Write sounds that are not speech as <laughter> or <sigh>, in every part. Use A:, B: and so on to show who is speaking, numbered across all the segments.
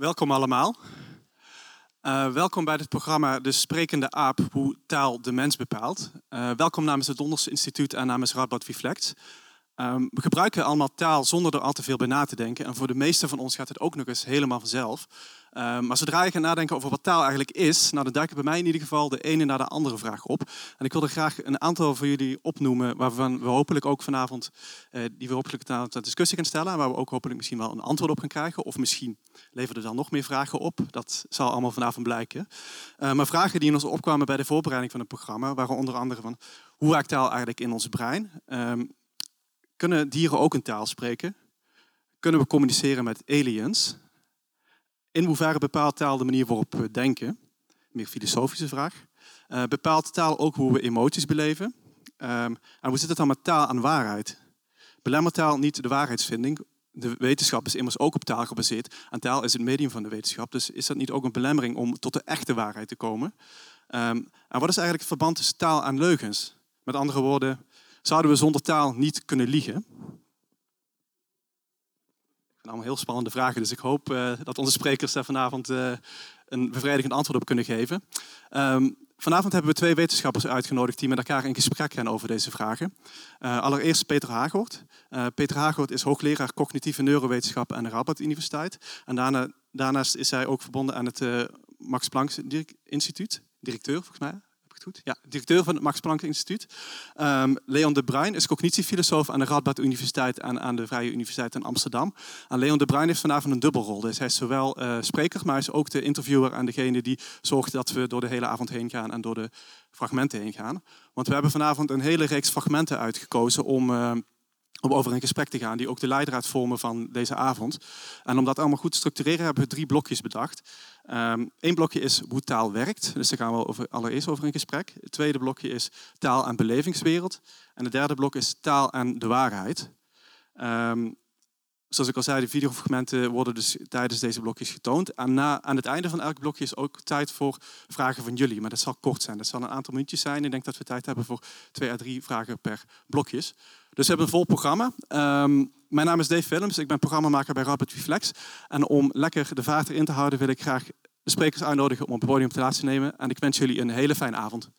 A: Welkom allemaal. Uh, welkom bij het programma De Sprekende Aap, hoe taal de mens bepaalt. Uh, welkom namens het Donders Instituut en namens Radboud Reflect. Um, we gebruiken allemaal taal zonder er al te veel bij na te denken. En voor de meesten van ons gaat het ook nog eens helemaal vanzelf. Um, maar zodra je gaat nadenken over wat taal eigenlijk is, nou, dan duiken bij mij in ieder geval de ene na de andere vraag op. En ik wil er graag een aantal voor jullie opnoemen, waarvan we hopelijk ook vanavond, uh, die we hopelijk ter discussie gaan stellen. En waar we ook hopelijk misschien wel een antwoord op gaan krijgen. Of misschien leveren er dan nog meer vragen op. Dat zal allemaal vanavond blijken. Uh, maar vragen die in ons opkwamen bij de voorbereiding van het programma, waren onder andere van hoe werkt taal eigenlijk in ons brein? Kunnen dieren ook een taal spreken? Kunnen we communiceren met aliens? In hoeverre bepaalt taal de manier waarop we denken? Meer filosofische vraag. Uh, bepaalt taal ook hoe we emoties beleven? Um, en hoe zit het dan met taal en waarheid? Belemmert taal niet de waarheidsvinding? De wetenschap is immers ook op taal gebaseerd. En taal is het medium van de wetenschap. Dus is dat niet ook een belemmering om tot de echte waarheid te komen? Um, en wat is eigenlijk het verband tussen taal en leugens? Met andere woorden, zouden we zonder taal niet kunnen liegen? allemaal heel spannende vragen, dus ik hoop uh, dat onze sprekers daar vanavond uh, een bevredigend antwoord op kunnen geven. Um, vanavond hebben we twee wetenschappers uitgenodigd die met elkaar in gesprek gaan over deze vragen. Uh, allereerst Peter Hagoort. Peter Hagoort is hoogleraar cognitieve neurowetenschap aan de Radboud Universiteit. En daarna, daarnaast is hij ook verbonden aan het Max Planck Instituut, directeur volgens mij. Ja, directeur van het Max Planck Instituut. Um, Leon de Bruin is cognitiefilosoof aan de Radboud Universiteit en aan de Vrije Universiteit in Amsterdam. En Leon de Bruin heeft vanavond een dubbelrol. Dus hij is zowel uh, spreker, maar hij is ook de interviewer en degene die zorgt dat we door de hele avond heen gaan en door de fragmenten heen gaan. Want we hebben vanavond een hele reeks fragmenten uitgekozen om... Uh, om over een gesprek te gaan, die ook de leidraad vormen van deze avond. En om dat allemaal goed te structureren, hebben we drie blokjes bedacht. Eén um, blokje is hoe taal werkt, dus daar gaan we allereerst over in gesprek. Het tweede blokje is taal en belevingswereld. En het derde blok is taal en de waarheid. Um, zoals ik al zei, de videofragmenten worden dus tijdens deze blokjes getoond. En na, aan het einde van elk blokje is ook tijd voor vragen van jullie. Maar dat zal kort zijn. Dat zal een aantal minuutjes zijn. Ik denk dat we tijd hebben voor twee à drie vragen per blokjes. Dus we hebben een vol programma. Um, mijn naam is Dave Willems. Ik ben programmamaker bij Rapid Reflex. En om lekker de vaart erin te houden wil ik graag de sprekers uitnodigen om op het podium plaats te nemen. En ik wens jullie een hele fijne avond.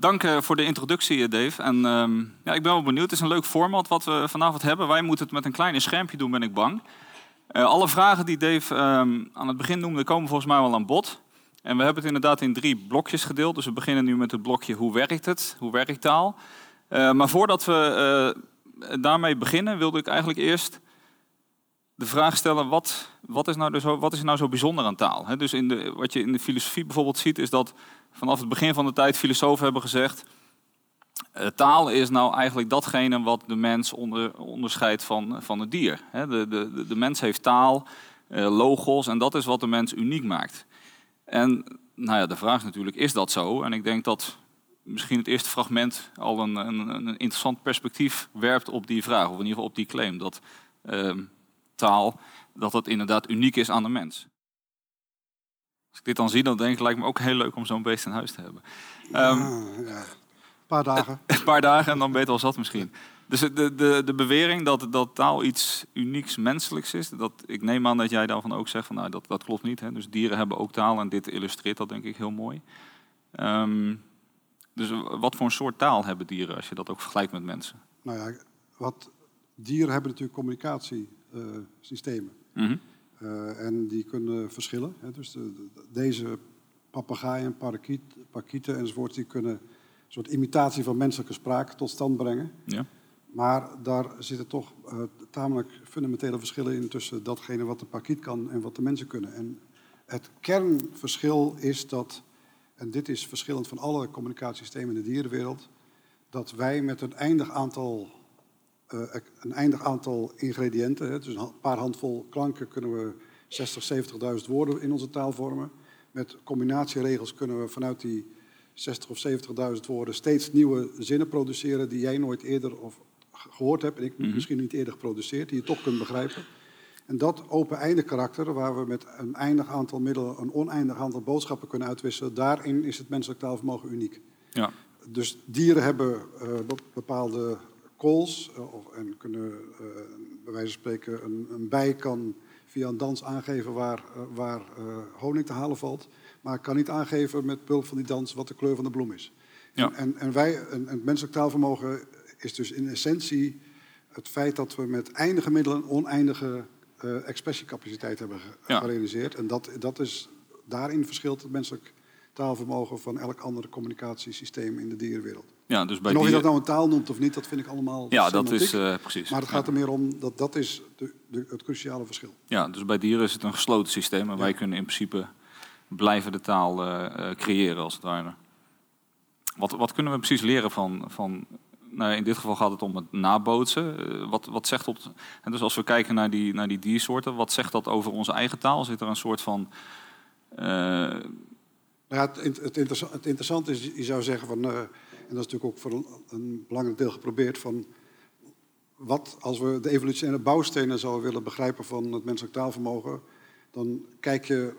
B: Dank eh, voor de introductie, eh, Dave. En um, ja, ik ben wel benieuwd. Het is een leuk format wat we vanavond hebben. Wij moeten het met een klein schermpje doen, ben ik bang. Uh, alle vragen die Dave um, aan het begin noemde, komen volgens mij wel aan bod. En we hebben het inderdaad in drie blokjes gedeeld. Dus we beginnen nu met het blokje hoe werkt het, hoe werkt taal. Maar voordat we daarmee beginnen, wilde ik eigenlijk eerst de vraag stellen, wat, wat, is, nou dus, wat is nou zo bijzonder aan taal? Dus in de, wat je in de filosofie bijvoorbeeld ziet, is dat vanaf het begin van de tijd filosofen hebben gezegd, uh, taal is nou eigenlijk datgene wat de mens onder, onderscheidt van, van het dier. De, de, de mens heeft taal, logos, en dat is wat de mens uniek maakt. En nou ja, de vraag is natuurlijk, is dat zo? En ik denk dat misschien het eerste fragment al een, een, een interessant perspectief werpt op die vraag, of in ieder geval op die claim, dat uh, taal, dat het inderdaad uniek is aan de mens. Als ik dit dan zie, dan denk ik, lijkt me ook heel leuk om zo'n beest in huis te hebben.
C: Um, ja, Een paar dagen. <laughs>
B: Een paar dagen en dan ben je al zat misschien. Dus de, de, de bewering dat, dat taal iets unieks menselijks is, dat, ik neem aan dat jij daarvan ook zegt van nou, dat, dat klopt niet. Hè? Dus dieren hebben ook taal en dit illustreert dat denk ik heel mooi. Um, dus wat voor een soort taal hebben dieren als je dat ook vergelijkt met mensen?
C: Nou ja, wat, dieren hebben natuurlijk communicatiesystemen. Mm -hmm. Uh, en die kunnen verschillen. Hè? Dus de, de, deze papegaaien, parakiet, pakieten enzovoort, die kunnen een soort imitatie van menselijke spraak tot stand brengen. Ja. Maar daar zitten toch uh, tamelijk fundamentele verschillen in tussen datgene wat de pakiet kan en wat de mensen kunnen. En het kernverschil is dat, en dit is verschillend van alle communicatiesystemen in de dierenwereld, dat wij met een eindig aantal, een eindig aantal ingrediënten, hè, dus een paar handvol klanken, kunnen we 60, 70.000 woorden in onze taal vormen. Met combinatieregels kunnen we vanuit die 60 of 70.000 woorden steeds nieuwe zinnen produceren die jij nooit eerder of gehoord hebt en ik mm misschien niet eerder geproduceerd, die je toch kunt begrijpen. En dat open-einde karakter, waar we met een eindig aantal middelen een oneindig aantal boodschappen kunnen uitwisselen, daarin is het menselijk taalvermogen uniek. Ja. dus dieren hebben bepaalde calls of, en kunnen bij wijze van spreken een, een bij kan via een dans aangeven waar, waar honing te halen valt. Maar kan niet aangeven met behulp van die dans wat de kleur van de bloem is. Ja. En, en, wij, en, het menselijk taalvermogen is dus in essentie het feit dat we met eindige middelen oneindige uh, expressiecapaciteit hebben gerealiseerd. En dat, dat is, daarin verschilt het menselijk taalvermogen van elk ander communicatiesysteem in de dierenwereld. Ja, dus bij en of je dat nou een taal noemt of niet, dat vind ik allemaal.
B: Ja, dat is uh, precies.
C: Maar het gaat er meer om dat dat is de, de, het cruciale verschil.
B: Ja, dus bij dieren is het een gesloten systeem en wij kunnen in principe blijven de taal uh, creëren als het ware. Wat, wat kunnen we precies leren van, van nou, in dit geval gaat het om het nabootsen. Eh, wat, wat zegt op, en dus als we kijken naar die, naar die diersoorten, wat zegt dat over onze eigen taal? Zit er een soort van. Uh...
C: Ja, het, het, het, interessante is, je zou zeggen van, en dat is natuurlijk ook voor een, belangrijk deel geprobeerd, van wat als we de evolutionaire bouwstenen zouden willen begrijpen van het menselijk taalvermogen, dan kijk je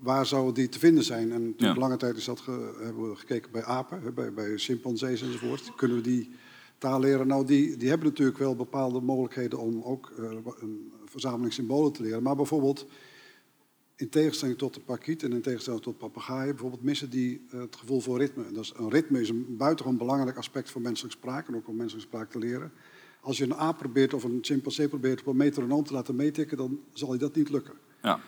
C: waar zou die te vinden zijn. En lange tijd is dat hebben we gekeken bij apen, bij, bij chimpansees enzovoort. Kunnen we die taal leren. Nou, die, die hebben natuurlijk wel bepaalde mogelijkheden om ook uh, een verzameling symbolen te leren. Maar bijvoorbeeld, in tegenstelling tot de pakiet en in tegenstelling tot papegaaien, bijvoorbeeld missen die uh, het gevoel voor ritme. Dat is, een ritme is een buitengewoon belangrijk aspect voor menselijke spraak en ook om menselijke spraak te leren. Als je een aap probeert of een chimpansee probeert op een metronoom te laten meetikken, dan zal je dat niet lukken. Ja.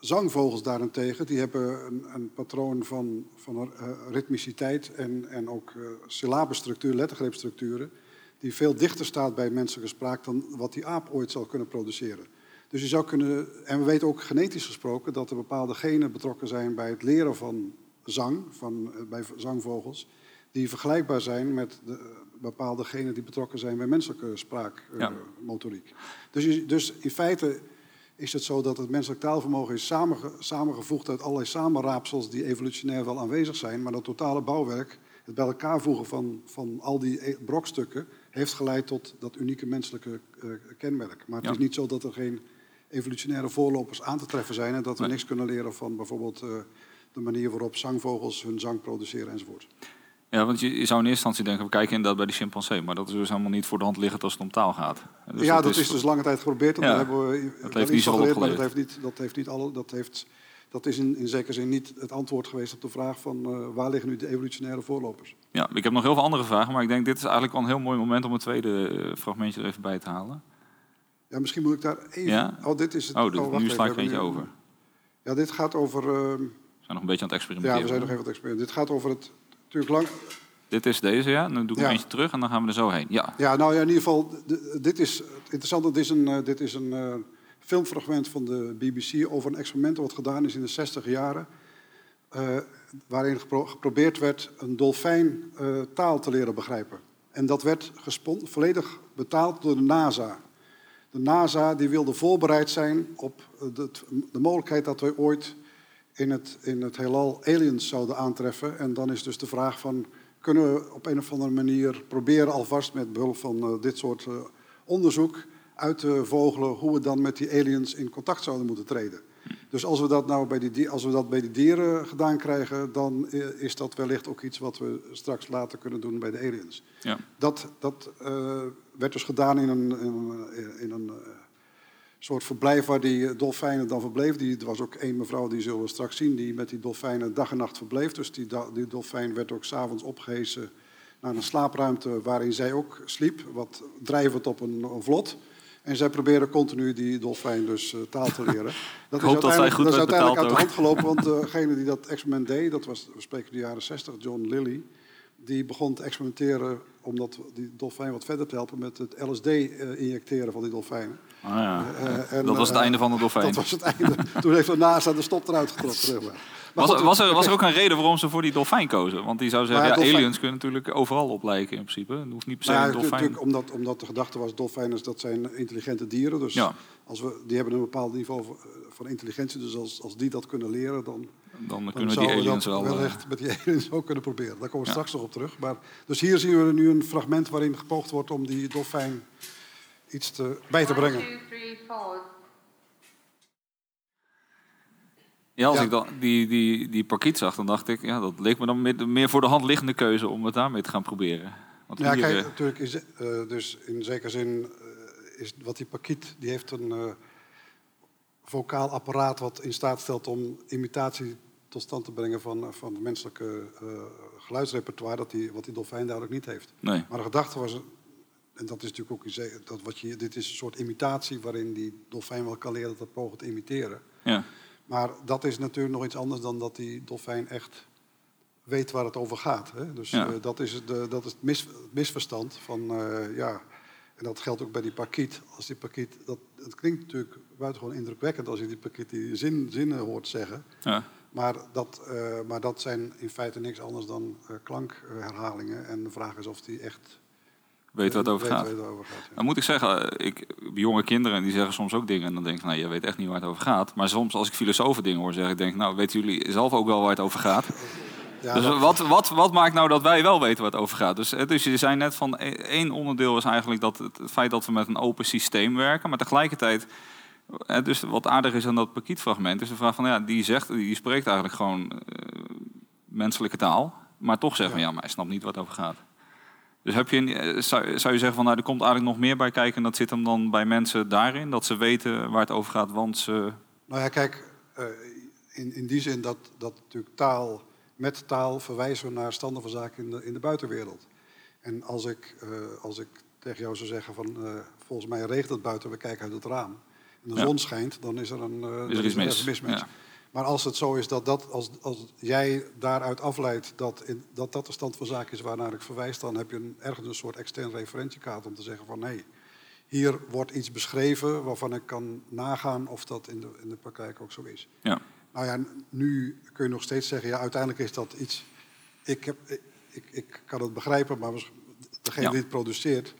C: Zangvogels daarentegen, die hebben een, een patroon van, van uh, ritmiciteit en, en ook uh, syllabestructuur, lettergreepstructuren, die veel dichter staat bij menselijke spraak dan wat die aap ooit zal kunnen produceren. Dus je zou kunnen, en we weten ook genetisch gesproken dat er bepaalde genen betrokken zijn bij het leren van zang, van, uh, bij zangvogels, die vergelijkbaar zijn met de, bepaalde genen die betrokken zijn bij menselijke spraakmotoriek. Ja. Dus, dus in feite is het zo dat het menselijk taalvermogen is samenge, samengevoegd uit allerlei samenraapsels die evolutionair wel aanwezig zijn, maar dat totale bouwwerk, het bij elkaar voegen van, van al die brokstukken, heeft geleid tot dat unieke menselijke uh, kenmerk. Maar het is niet zo dat er geen evolutionaire voorlopers aan te treffen zijn en dat we niks kunnen leren van bijvoorbeeld uh, de manier waarop zangvogels hun zang produceren enzovoort.
B: Ja, want je, je, zou in eerste instantie denken, we kijken inderdaad bij die chimpansee. Maar dat is dus helemaal niet voor de hand liggend als het om taal gaat.
C: Dus ja, dat, is, dus lange tijd geprobeerd. Ja, hebben we, dat heeft niet zo. Maar dat heeft niet, dat heeft niet alle, dat heeft, dat is in, in zekere zin niet het antwoord geweest op de vraag van uh, waar liggen nu de evolutionaire voorlopers.
B: Ja, ik heb nog heel veel andere vragen, maar ik denk dit is eigenlijk wel een heel mooi moment om een tweede uh, fragmentje er even bij te halen.
C: Ja, misschien moet ik daar even...
B: Ja?
C: Oh, dit is het...
B: Oh, oh, nu sla ik er eentje over.
C: Ja, dit gaat over... Uh, we
B: zijn nog een beetje aan het experimenteren.
C: Ja, we zijn nog even aan het experimenteren. Dit gaat over het... Natuurlijk lang,
B: dit is deze, ja. Dan doe ik ja. eentje terug en dan gaan we er zo heen. Ja,
C: ja nou ja, in ieder geval, dit is interessant. Dit is een, dit is een uh, filmfragment van de BBC over een experiment wat gedaan is in de 60 jaren. Uh, waarin gepro geprobeerd werd een dolfijn uh, taal te leren begrijpen. En dat werd volledig betaald door de NASA. De NASA die wilde voorbereid zijn op de, de mogelijkheid dat wij ooit in het, in het heelal aliens zouden aantreffen. En dan is dus de vraag van kunnen we op een of andere manier proberen alvast met behulp van uh, dit soort uh, onderzoek uit te vogelen hoe we dan met die aliens in contact zouden moeten treden. Dus als we dat nou bij die, als we dat bij de dieren gedaan krijgen, dan is dat wellicht ook iets wat we straks later kunnen doen bij de aliens. Ja. Dat, dat uh, werd dus gedaan in een, in een, in een soort verblijf waar die dolfijnen dan verbleef. Die, er was ook één mevrouw, die zullen we straks zien, die met die dolfijnen dag en nacht verbleef. Dus die, die dolfijn werd ook s'avonds opgehezen naar een slaapruimte waarin zij ook sliep, wat drijvend op een, een vlot. En zij probeerden continu die dolfijn dus uh, taal te leren. <laughs>
B: Dat is uiteindelijk, dat, dat is uiteindelijk
C: uit de hand gelopen, want degene die dat experiment deed, dat was, we spreken de jaren 60, John Lilly, die begon te experimenteren omdat die dolfijn wat verder te helpen met het LSD uh, injecteren van die dolfijnen.
B: Ah, ja. Uh, en, dat was het einde van de <laughs> dolfijn.
C: Dat was het einde. Toen heeft de NASA de stop eruit getrokken.
B: Was, goed, was, er, was er ook een reden waarom ze voor die dolfijn kozen? Want die zou zeggen, ja, aliens kunnen natuurlijk overal op lijken in principe. Het hoeft niet per se nou, een dolfijn.
C: Omdat, omdat de gedachte was, dolfijnen dat zijn intelligente dieren. Dus ja. als we, die hebben een bepaald niveau van intelligentie. Dus als, als die dat kunnen leren, dan,
B: dan, dan kunnen we die aliens wel...
C: wel echt met die <laughs> aliens ook kunnen proberen. Daar komen we straks nog op terug. Maar, dus hier zien we nu een fragment waarin gepoogd wordt om die dolfijn iets te, bij te brengen.
B: Ja, als
C: Ja.
B: ik dan die, die, die parkiet zag, dan dacht ik, ja, dat leek me dan meer, meer voor de hand liggende keuze om het daarmee te gaan proberen. Want
C: Ja,
B: hier,
C: kijk,
B: eh,
C: natuurlijk is, eh, dus in zekere zin eh, is wat die pakiet, die heeft een eh vocaal apparaat wat in staat stelt om imitatie tot stand te brengen van, van het menselijke eh, geluidsrepertoire, dat die, wat die dolfijn duidelijk niet heeft.
B: nee.
C: Maar de gedachte was, en dat is natuurlijk ook dat wat je, dit is een soort imitatie waarin die dolfijn wel kan leren dat pogen te imiteren.
B: Ja.
C: Maar dat is natuurlijk nog iets anders dan dat die dolfijn echt weet waar het over gaat. Hè? Dus
B: Ja.
C: eh, dat is, de, dat is het, mis, het misverstand van, eh, ja, en dat geldt ook bij die pakiet. Als die pakiet, dat, het klinkt natuurlijk buitengewoon indrukwekkend als je die pakiet die zin, zinnen hoort zeggen.
B: Ja.
C: Maar dat, eh, maar dat zijn in feite niks anders dan eh, klankherhalingen. En de vraag is of die echt
B: Weet wat het over
C: weet
B: gaat.
C: waar het over gaat. ja.
B: Dan moet ik zeggen, eh, ik, jonge kinderen die zeggen soms ook dingen en dan denk ik, nou, je weet echt niet waar het over gaat. Maar soms als ik filosofen dingen hoor zeggen, denk ik, nou, weten jullie zelf ook wel waar het over gaat? <laughs>
C: Ja,
B: dus
C: dat-
B: wat, wat, wat maakt nou dat wij wel weten waar het over gaat? Dus, eh, dus je zei net van, eh, één onderdeel is eigenlijk dat het, feit dat we met een open systeem werken, maar tegelijkertijd, eh, dus wat aardig is aan dat pakietfragment, is de vraag van, ja, die zegt, die spreekt eigenlijk gewoon eh, menselijke taal, maar toch zeggen van, ja, maar hij snapt niet waar het over gaat. Dus heb je, een- eh, zou, zou je zeggen van, nou, er komt eigenlijk nog meer bij kijken en dat zit hem dan bij mensen daarin, dat ze weten waar het over gaat, want ze...
C: Nou ja, kijk, eh, in, in die zin dat, dat natuurlijk taal, met taal verwijzen we naar standen van zaken in de, in de buitenwereld. En als ik, als ik tegen jou zou zeggen van, volgens mij regent het buiten, we kijken uit het raam. En de
B: Ja.
C: zon schijnt, dan is er een eh, dan
B: Is er iets mis?
C: ergens mis met je.
B: Ja.
C: Maar als het zo is dat, dat als, als jij daaruit afleidt dat, in, dat dat de stand van zaken is waarnaar ik verwijs, dan heb je een, ergens een soort extern referentiekaart om te zeggen van nee, hier wordt iets beschreven waarvan ik kan nagaan of dat in de, in de praktijk ook zo is.
B: Ja.
C: Nou ja, nu kun je nog steeds zeggen, ja, uiteindelijk is dat iets. Ik, heb, ik, ik, ik kan het begrijpen, maar degene
B: Ja.
C: die het produceert,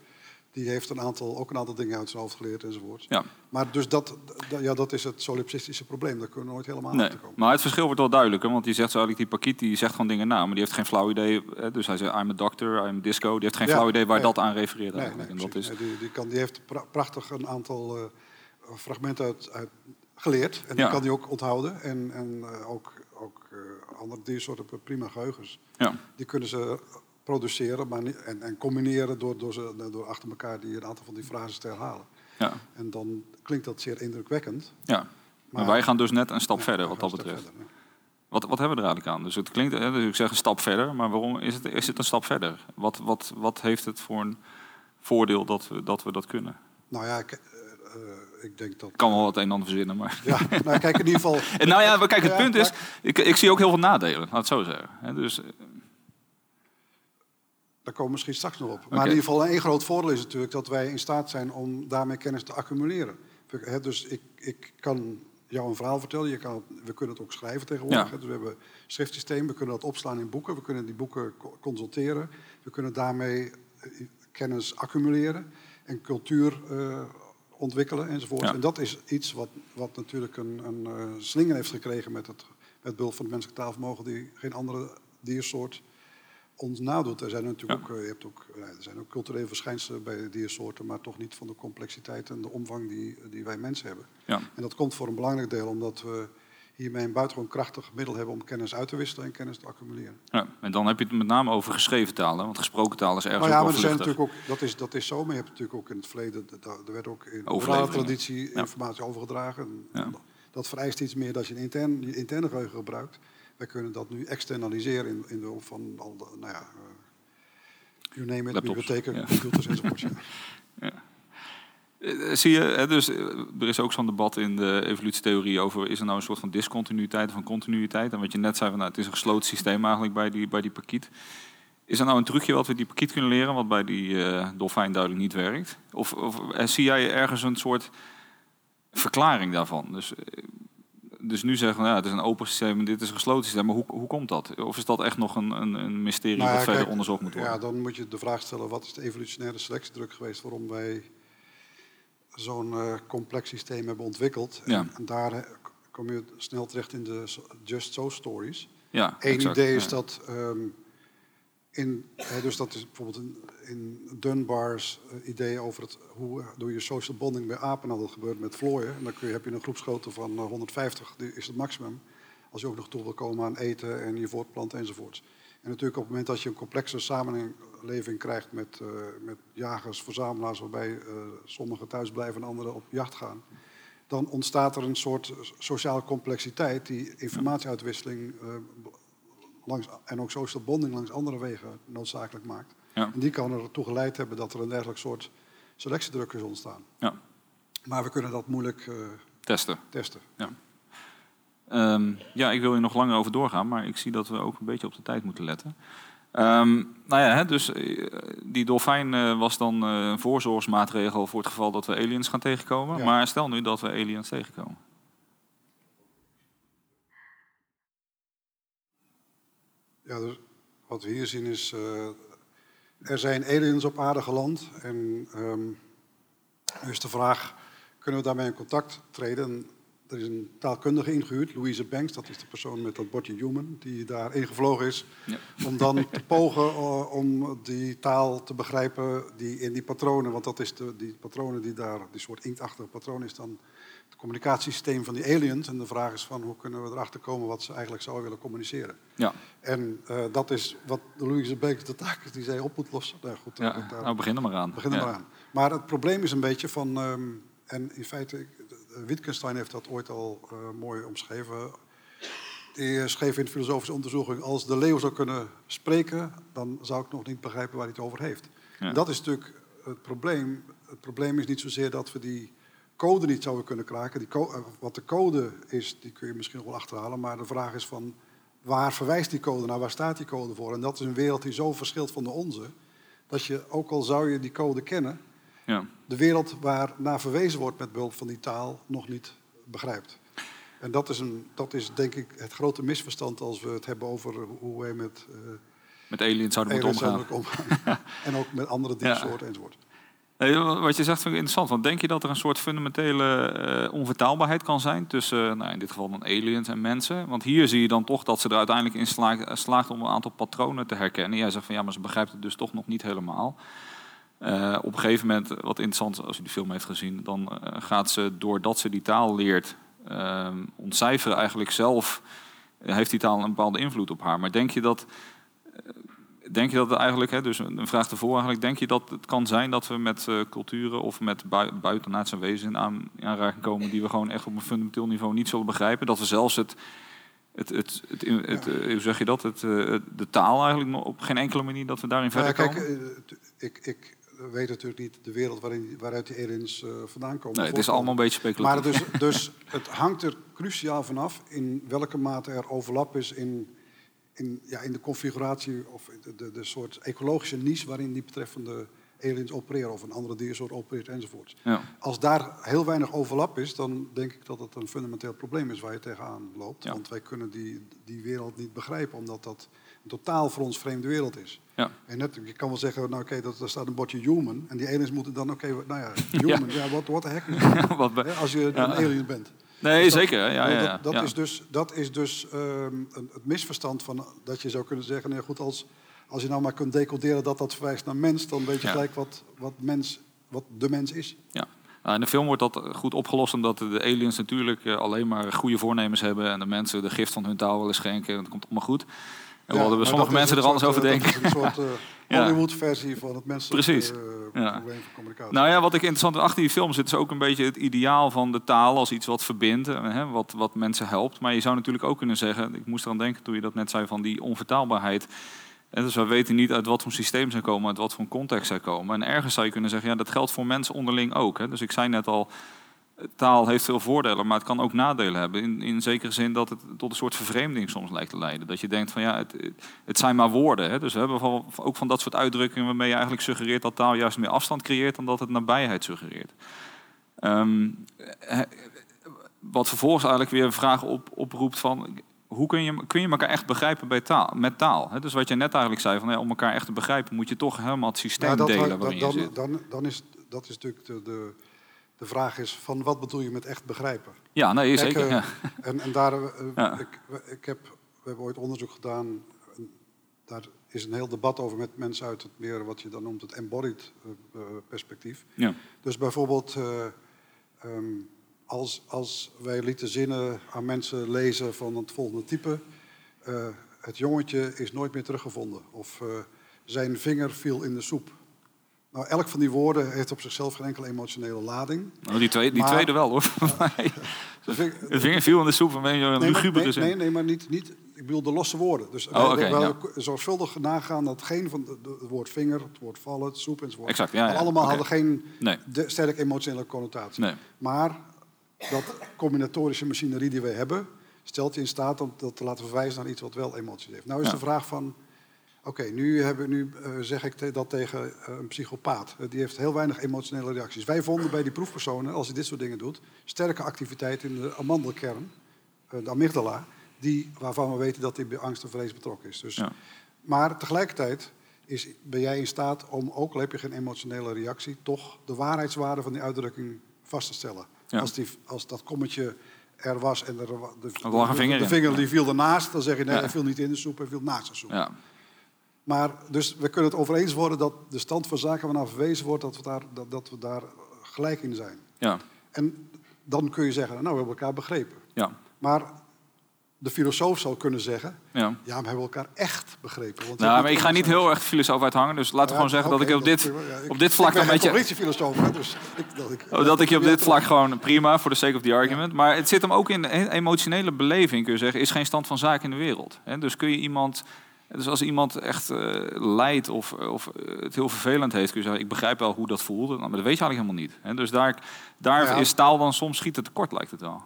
C: die heeft een aantal, ook een aantal dingen uit zijn hoofd geleerd enzovoort.
B: Ja.
C: Maar dus dat, ja, dat is het solipsistische probleem. Daar kunnen we nooit helemaal
B: Nee,
C: achter komen.
B: maar het verschil wordt wel duidelijker, want die zegt zo eigenlijk, die Pakiet die zegt gewoon dingen na, maar die heeft geen flauw idee. hè, Dus hij zegt, I'm a doctor, I'm a disco. Die heeft geen
C: Ja,
B: flauw idee waar
C: nee.
B: dat aan refereert
C: Nee,
B: eigenlijk.
C: nee,
B: en dat is,
C: die, die, kan, die heeft pra- prachtig een aantal eh, fragmenten uit, uit geleerd. En die
B: Ja.
C: kan hij ook onthouden. En, en eh, ook, ook eh, andere diersoorten prima geheugens.
B: ja,
C: Die kunnen ze produceren maar niet, en, en combineren door, door, ze, door achter elkaar die, een aantal van die frases te herhalen.
B: ja,
C: En dan klinkt dat zeer indrukwekkend.
B: ja. Maar,
C: Maar-
B: wij gaan dus net een stap
C: Ja,
B: verder wat dat betreft.
C: verder, ja.
B: Wat, wat hebben we er eigenlijk aan? Dus het klinkt, hè, dus ik zeg een stap verder, maar waarom is het, is het een stap verder? Wat, wat, wat heeft het voor een voordeel dat we dat, we dat kunnen?
C: Nou ja, ik, eh, ik denk dat...
B: Ik kan wel wat een en ander verzinnen, maar...
C: Ja, nou kijk, in ieder geval...
B: En <laughs> nou ja, kijk, het punt is, ik, ik zie ook heel veel nadelen, laat het zo zeggen. Dus,
C: Daar komen we misschien straks nog op. Maar in ieder geval, één groot voordeel is natuurlijk dat wij in staat zijn om daarmee kennis te accumuleren. Dus ik, ik kan jou een verhaal vertellen. Je kan we kunnen het ook schrijven tegenwoordig.
B: Ja.
C: Dus we hebben een schriftsysteem. We kunnen dat opslaan in boeken. We kunnen die boeken co- consulteren. We kunnen daarmee eh, kennis accumuleren en cultuur eh, ontwikkelen enzovoort.
B: Ja.
C: En dat is iets wat, wat natuurlijk een, een eh, slinger heeft gekregen met het, met behulp van het menselijk taalvermogen die geen andere diersoort ons nadoet. Er zijn natuurlijk
B: Ja.
C: ook, eh, je hebt ook, eh, er zijn ook culturele verschijnselen bij de diersoorten, maar toch niet van de complexiteit en de omvang die, die wij mensen hebben.
B: ja.
C: En dat komt voor een belangrijk deel omdat we hiermee een buitengewoon krachtig middel hebben om kennis uit te wisselen en kennis te accumuleren.
B: Ja, en dan heb je het met name over geschreven talen, want gesproken taal is ergens
C: Maar ja, maar er zijn natuurlijk ook, dat is, dat is zo, maar je hebt natuurlijk ook in het verleden, er werd ook in
B: Overleveringen.
C: traditie
B: Ja.
C: informatie overgedragen. En
B: Ja.
C: Dat vereist iets meer dat je een intern, je interne geheugen gebruikt. Wij kunnen dat nu externaliseren in, in de hulp van al de, nou ja, eh, you name it,
B: Laptops,
C: bibliotheken,
B: ja.
C: computers enzovoort. <laughs> ja.
B: Eh, Zie je, dus eh, er is ook zo'n debat in de evolutietheorie over is er nou een soort van discontinuïteit of een continuïteit. En wat je net zei, van, nou, het is een gesloten systeem eigenlijk bij die, bij die pakiet. Is er nou een trucje wat we die pakiet kunnen leren, wat bij die eh, dolfijn duidelijk niet werkt? Of, of zie jij ergens een soort verklaring daarvan? Dus, dus nu zeggen we, ja, het is een open systeem en dit is een gesloten systeem. Maar hoe, hoe komt dat? Of is dat echt nog een, een, een mysterie
C: Nou ja,
B: wat verder
C: kijk,
B: onderzocht moet worden?
C: Ja, dan moet je de vraag stellen, wat is de evolutionaire selectiedruk geweest waarom wij zo'n eh, complex systeem hebben ontwikkeld?
B: Ja.
C: En, en daar eh, kom je snel terecht in de just so stories.
B: ja,
C: Eén idee is dat ehm, in, hè, dus dat is bijvoorbeeld in, in Dunbar's eh, idee over het, hoe doe je social bonding bij apen. Nou, dat gebeurt met vlooien. En dan kun je, heb je een groepsgrootte van eh, 150, die is het maximum. als je ook nog toe wil komen aan eten en je voortplanten enzovoorts. En natuurlijk op het moment dat je een complexe samenleving krijgt met, met jagers, verzamelaars, waarbij sommigen thuis blijven en anderen op jacht gaan, dan ontstaat er een soort sociale complexiteit die informatieuitwisseling langs, en ook social bonding langs andere wegen noodzakelijk maakt. Ja. En die kan ertoe geleid hebben dat er een dergelijk soort selectiedruk is ontstaan. Ja. Maar we kunnen dat moeilijk
B: testen.
C: testen.
B: Ja. Um, ja, ik wil hier nog langer over doorgaan, maar ik zie dat we ook een beetje op de tijd moeten letten. Um, nou ja, hè, dus uh, die dolfijn uh, was dan een voorzorgsmaatregel voor het geval dat we aliens gaan tegenkomen. Ja. Maar stel nu dat we aliens tegenkomen.
C: Ja, dus wat we hier zien is, er zijn aliens op aarde geland. En um, nu is de vraag, kunnen we daarmee in contact treden? Er is een taalkundige ingehuurd, Louise Banks, dat is de persoon met dat bordje human, die daar ingevlogen is. Ja. Om dan <laughs> te pogen uh, om die taal te begrijpen die in die patronen, want dat is de, die patronen die daar, die soort inktachtige patroon is dan het communicatiesysteem van die aliens. En de vraag is van hoe kunnen we erachter komen wat ze eigenlijk zouden willen communiceren. Ja. En uh, dat is wat Louise Banks de taak is die zij op moet lossen.
B: Nou, goed, ja, daar, nou, begin er maar aan.
C: Begin er maar aan. Maar het probleem is een beetje van, um, en in feite Wittgenstein heeft dat ooit al uh, mooi omschreven. Die schreef in de filosofische onderzoeking: als de leeuw zou kunnen spreken, dan zou ik nog niet begrijpen waar hij het over heeft. Ja. Dat is natuurlijk het probleem. Het probleem is niet zozeer dat we die code niet zouden kunnen kraken. Die co wat de code is, die kun je misschien wel achterhalen. Maar de vraag is van waar verwijst die code naar? Waar staat die code voor? En dat is een wereld die zo verschilt van de onze. Dat je, ook al zou je die code kennen, ja. de wereld waar naar verwezen wordt met behulp van die taal nog niet begrijpt. En dat is, een, dat is denk ik het grote misverstand als we het hebben over hoe wij met, uh,
B: met aliens zouden moeten omgaan.
C: omgaan. <laughs> en ook met andere diersoorten ja. enzovoort.
B: Wat je zegt vind ik interessant. Want denk je dat er een soort fundamentele uh, onvertaalbaarheid kan zijn tussen, uh, nou, in dit geval dan aliens en mensen? Want hier zie je dan toch dat ze er uiteindelijk in slaagt, slaagt om een aantal patronen te herkennen. Jij zegt van ja, maar ze begrijpt het dus toch nog niet helemaal. Op een gegeven moment, wat interessant als je die film heeft gezien, dan gaat ze doordat ze die taal leert uh, ontcijferen eigenlijk zelf, heeft die taal een bepaalde invloed op haar. Maar denk je dat, denk je dat eigenlijk, hè, dus een vraag ervoor eigenlijk, denk je dat het kan zijn dat we met culturen of met bui buitenaardse wezens aan aanraking komen die we gewoon echt op een fundamenteel niveau niet zullen begrijpen? Dat we zelfs het, het, het, het, het ja. hoe zeg je dat, het, de taal eigenlijk op geen enkele manier dat we daarin verder
C: ja,
B: kijk,
C: komen? ik, ik weet natuurlijk niet de wereld waarin, waaruit die aliens uh, vandaan komen.
B: Nee, het is allemaal een beetje speculatief.
C: Maar dus, <laughs> dus het hangt er cruciaal vanaf in welke mate er overlap is in, in, ja, in de configuratie of de, de, de soort ecologische niche waarin die betreffende aliens opereren of een andere diersoort opereert enzovoort. Ja. Als daar heel weinig overlap is, dan denk ik dat het een fundamenteel probleem is waar je tegenaan loopt. Ja. Want wij kunnen die, die wereld niet begrijpen, omdat dat een totaal voor ons vreemde wereld is. Ja. En net, je kan wel zeggen, nou oké, okay, dat, daar staat een bordje human. En die aliens moeten dan, oké, okay, nou <laughs> ja, human, ja, wat, wat de heck is dat? <laughs> Als je een alien bent.
B: Nee, dus dat, zeker. Ja, ja,
C: dat, dat is dus, dat is dus um, het misverstand van dat je zou kunnen zeggen, nee, goed, als, als je nou maar kunt decoderen dat dat verwijst naar mens, dan weet je gelijk wat, wat, mens, wat de mens is.
B: Ja. Nou, in de film wordt dat goed opgelost omdat de aliens natuurlijk eh, alleen maar goede voornemens hebben en de mensen de gift van hun taal willen schenken. En dat komt allemaal goed. En ja, hadden sommige mensen er anders over denken. <laughs>
C: Uh, Hollywood-versie van het menselijke Precies. Uh, ja. probleem van communicatie.
B: Nou ja, wat ik interessant achter die film zit, is ook een beetje het ideaal van de taal als iets wat verbindt, hè, wat, wat mensen helpt. Maar je zou natuurlijk ook kunnen zeggen, ik moest eraan denken toen je dat net zei, van die onvertaalbaarheid. En dus we weten niet uit wat voor systeem zij komen, uit wat voor context zij komen. En ergens zou je kunnen zeggen, ja, dat geldt voor mensen onderling ook. Hè. Dus ik zei net al, taal heeft veel voordelen, maar het kan ook nadelen hebben. In, in zekere zin dat het tot een soort vervreemding soms lijkt te leiden. Dat je denkt van ja, het, het zijn maar woorden. Hè? Dus we hebben ook van dat soort uitdrukkingen waarmee je eigenlijk suggereert dat taal juist meer afstand creëert dan dat het nabijheid suggereert. Um, wat vervolgens eigenlijk weer een vraag op, oproept van hoe kun je, kun je elkaar echt begrijpen bij taal, met taal? Hè? Dus wat je net eigenlijk zei, van, ja, om elkaar echt te begrijpen moet je toch helemaal het systeem nou, delen waarin
C: dan,
B: je zit.
C: Dan, dan is, dat is natuurlijk de, de de vraag is van wat bedoel je met echt begrijpen?
B: Ja, nee, zeker. Uh, ja.
C: En, en daar, uh, ja. ik, ik heb, we hebben ooit onderzoek gedaan. Daar is een heel debat over met mensen uit het meer wat je dan noemt het embodied uh, perspectief. Ja. Dus bijvoorbeeld, um, als, als wij lieten zinnen aan mensen lezen van het volgende type. eh, het jongetje is nooit meer teruggevonden. Of eh, zijn vinger viel in de soep. Nou, elk van die woorden heeft op zichzelf geen enkele emotionele lading.
B: Nou, die, twee, die
C: Maar-
B: tweede wel hoor. <laughs>
C: De
B: vinger viel in de soep van een
C: Nee,
B: lugubere
C: nee, nee, nee, maar niet, niet. Ik bedoel de losse woorden. Dus
B: Oh,
C: wij
B: ja.
C: zorgvuldig nagaan dat geen van de- de- het woord vinger, het woord vallen, het soep enzovoort.
B: Exact, ja, ja,
C: allemaal hadden geen
B: Nee.
C: de, sterk emotionele connotatie.
B: Nee.
C: Maar dat combinatorische machinerie die wij hebben, stelt je in staat om dat te laten verwijzen naar iets wat wel emotie heeft. Nou is de vraag van, oké, nu, hebben, nu eh, zeg ik dat tegen eh, een psychopaat. Eh, die heeft heel weinig emotionele reacties. Wij vonden bij die proefpersonen, als hij dit soort dingen doet, sterke activiteit in de amandelkern, de amygdala, die, waarvan we weten dat die bij angst en vrees betrokken is. Dus,
B: Ja.
C: Maar tegelijkertijd is, ben jij in staat om, ook al heb je geen emotionele reactie, toch de waarheidswaarde van die uitdrukking vast te stellen.
B: Ja.
C: Als, die, als dat kommetje er was en er, de,
B: Er vinger
C: de,
B: in.
C: vinger die viel ernaast, dan zeg je nee, hij viel niet in de soep, hij viel naast de soep.
B: Ja.
C: Maar dus we kunnen het over eens worden dat de stand van zaken waarnaar verwezen wordt, dat we daar, dat, dat we daar gelijk in zijn.
B: Ja.
C: En dan kun je zeggen, nou, we hebben elkaar begrepen.
B: Ja.
C: Maar de filosoof zou kunnen zeggen,
B: Ja.
C: ja, maar we hebben elkaar echt begrepen. Want
B: Nou, maar ik ga niet heel erg filosoof uithangen. Dus laten we gewoon zeggen dat ik op dit, op dit vlak
C: ik ben
B: een beetje...
C: politiefilosoof, hè, dus <laughs> ik, dat, ik,
B: Oh, dat ik je op dit vlak gewoon prima, voor de sake of the argument. Maar het zit hem ook in de emotionele beleving, kun je zeggen, is geen stand van zaken in de wereld. Dus kun je iemand, dus als iemand echt eh, lijdt of, of eh, het heel vervelend heeft, kun je zeggen, ik begrijp wel hoe dat voelt. Nou, maar dat weet je eigenlijk helemaal niet. Hè? Dus daar, daar
C: Nou ja.
B: is taal dan soms schieten tekort, lijkt het wel.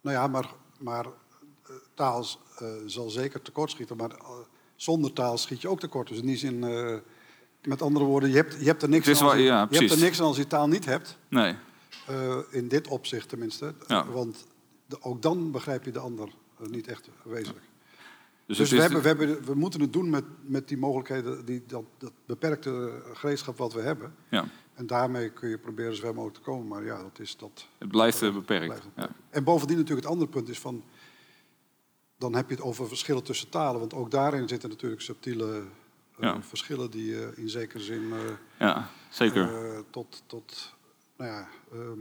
C: Nou ja, maar, maar eh, taal zal zeker tekortschieten, maar zonder taal schiet je ook tekort. Dus in die zin, met andere woorden, je hebt, je hebt er niks
B: Het
C: aan als
B: wel-
C: je,
B: ja,
C: je hebt er
B: precies.
C: niks aan als je taal niet hebt.
B: Nee.
C: In dit opzicht tenminste.
B: Ja.
C: Want de- ook dan begrijp je de ander niet echt wezenlijk.
B: Dus,
C: Dus, we, hebben, we, hebben, we moeten het doen met, met die mogelijkheden, die, dat, dat beperkte gereedschap wat we hebben.
B: ja,
C: En daarmee kun je proberen zo ver mogelijk te komen. Maar ja, dat is dat.
B: het blijft eh, beperkt.
C: blijft
B: Ja.
C: En bovendien natuurlijk het andere punt is van... Dan heb je het over verschillen tussen talen. Want ook daarin zitten natuurlijk subtiele eh, verschillen die je in zekere zin
B: ja, zeker.
C: tot, tot nou ja, ehm,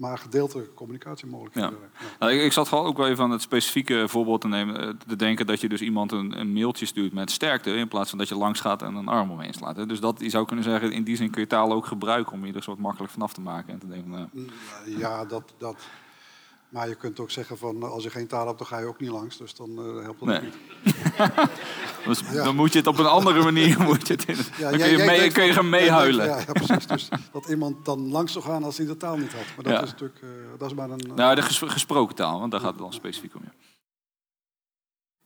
C: maar gedeeltelijke communicatiemogelijkheden. Ja.
B: Nou, ik, ik zat gewoon ook wel even aan het specifieke voorbeeld te nemen. eh, Te denken dat je dus iemand een, een mailtje stuurt met sterkte. In plaats van dat je langs gaat en een arm omheen slaat. Hè. Dus dat, je zou kunnen zeggen, in die zin kun je taal ook gebruiken om je er soort makkelijk vanaf te maken. En te denken, nou,
C: Ja, dat, dat. Maar je kunt ook zeggen van eh, als je geen taal hebt, dan ga je ook niet langs. Dus dan eh, helpt dat
B: Nee.
C: niet. <laughs>
B: dus
C: Ja.
B: dan moet je het op een andere manier. <laughs> Moet je het in,
C: Ja,
B: dan kun je,
C: jij
B: mee, kun je gaan meehuilen.
C: Ja, ja, precies. Dus dat iemand dan langs zou gaan als hij de taal niet had. Maar dat is natuurlijk, eh, dat is maar een...
B: Nou, de ges- gesproken taal, want daar gaat het dan specifiek om. Ja.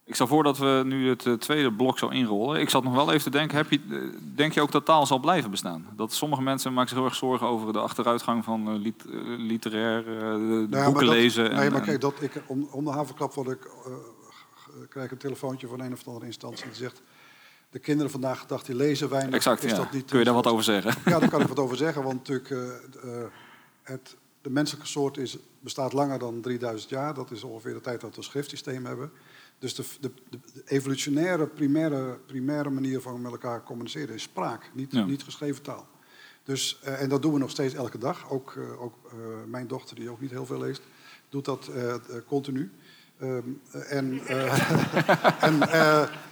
B: Ik stel voor dat we nu het eh, tweede blok zo inrollen. Ik zat nog wel even te denken, heb je, eh, denk je ook dat taal zal blijven bestaan? Dat sommige mensen maken zich heel erg zorgen over de achteruitgang van eh, lit- literair de
C: Nou ja,
B: boeken
C: dat-
B: lezen. en-
C: Nee, maar kijk, dat ik, om, om de havenklap word ik, g- krijg ik een telefoontje van een of andere instantie die zegt... De kinderen vandaag de dag die lezen weinig.
B: exact,
C: is
B: ja.
C: dat niet
B: Kun je daar wat over zeggen?
C: Ja, daar kan ik <laughs> wat over zeggen. Want natuurlijk, het, de menselijke soort is, bestaat langer dan 3000 jaar. Dat is ongeveer de tijd dat we een schriftsysteem hebben. Dus de, de, de evolutionaire, primaire, primaire manier van met elkaar communiceren is spraak, niet,
B: Ja.
C: niet geschreven taal. Dus, eh, en dat doen we nog steeds elke dag. Ook, eh, ook eh, mijn dochter, die ook niet heel veel leest, doet dat continu. Ehm, eh, en, <laughs> en,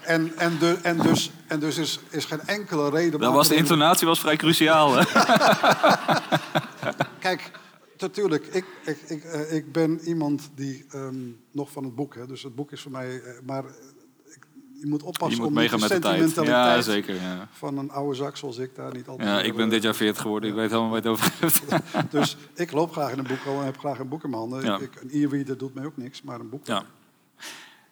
C: en, en, de, en dus, en dus is, is geen enkele reden...
B: Dat was de intonatie was vrij cruciaal. Hè? <laughs>
C: Kijk, natuurlijk, ik, ik, ik, eh, ik ben iemand die ehm, nog van het boek, hè, dus het boek is voor mij, eh, maar eh, ik, je moet oppassen
B: Je moet
C: om
B: meegaan
C: niet
B: met
C: de
B: de tijd. Ja,
C: sentimentaliteit
B: zeker. Ja.
C: van een oude zak zoals ik daar niet altijd...
B: Ja, ik ben dit jaar 40 geworden. Ik weet helemaal waar je het over hebt. <laughs>
C: Dus ik loop graag in een boek en heb graag een boek in mijn handen.
B: Ja.
C: Ik, een e-reader doet mij ook niks, maar een boek...
B: Ja.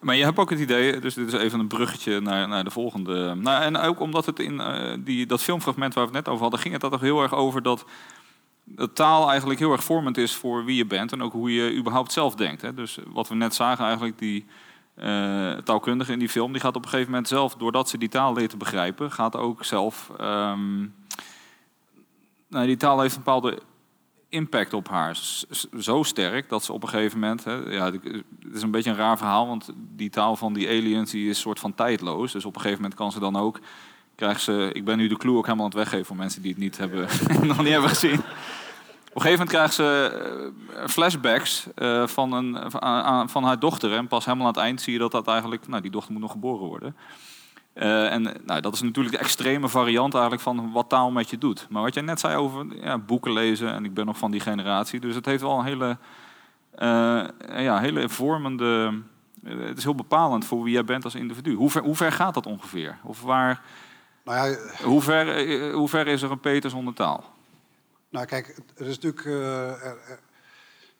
B: Maar je hebt ook het idee, dus dit is even een bruggetje naar, naar de volgende. Nou, en ook omdat het in die, dat filmfragment waar we het net over hadden, ging het daar toch heel erg over dat de taal eigenlijk heel erg vormend is voor wie je bent en ook hoe je überhaupt zelf denkt. Hè. Dus wat we net zagen eigenlijk, die eh, taalkundige in die film, die gaat op een gegeven moment zelf, doordat ze die taal leert te begrijpen, gaat ook zelf... ehm, nou, die taal heeft een bepaalde impact op haar. Zo sterk dat ze op een gegeven moment... Hè, ja, het is een beetje een raar verhaal, want die taal van die aliens die is soort van tijdloos. Dus op een gegeven moment kan ze dan ook... Krijgt ze, ik ben nu de clue ook helemaal aan het weggeven voor mensen die het niet hebben, <laughs> nog niet hebben gezien. Op een gegeven moment krijgt ze eh, flashbacks uh, van, een, van, van haar dochter. En pas helemaal aan het eind zie je dat dat eigenlijk... Nou, die dochter moet nog geboren worden. Uh, en nou, dat is natuurlijk de extreme variant eigenlijk van wat taal met je doet. Maar wat jij net zei over ja, boeken lezen, en ik ben nog van die generatie, dus het heeft wel een hele, uh, ja, hele vormende. Het is heel bepalend voor wie jij bent als individu. Hoe ver, hoe ver gaat dat ongeveer? Of waar, nou ja, hoe, ver, hoe ver is er een Peter zonder taal?
C: Nou, kijk, er is natuurlijk. Uh, er,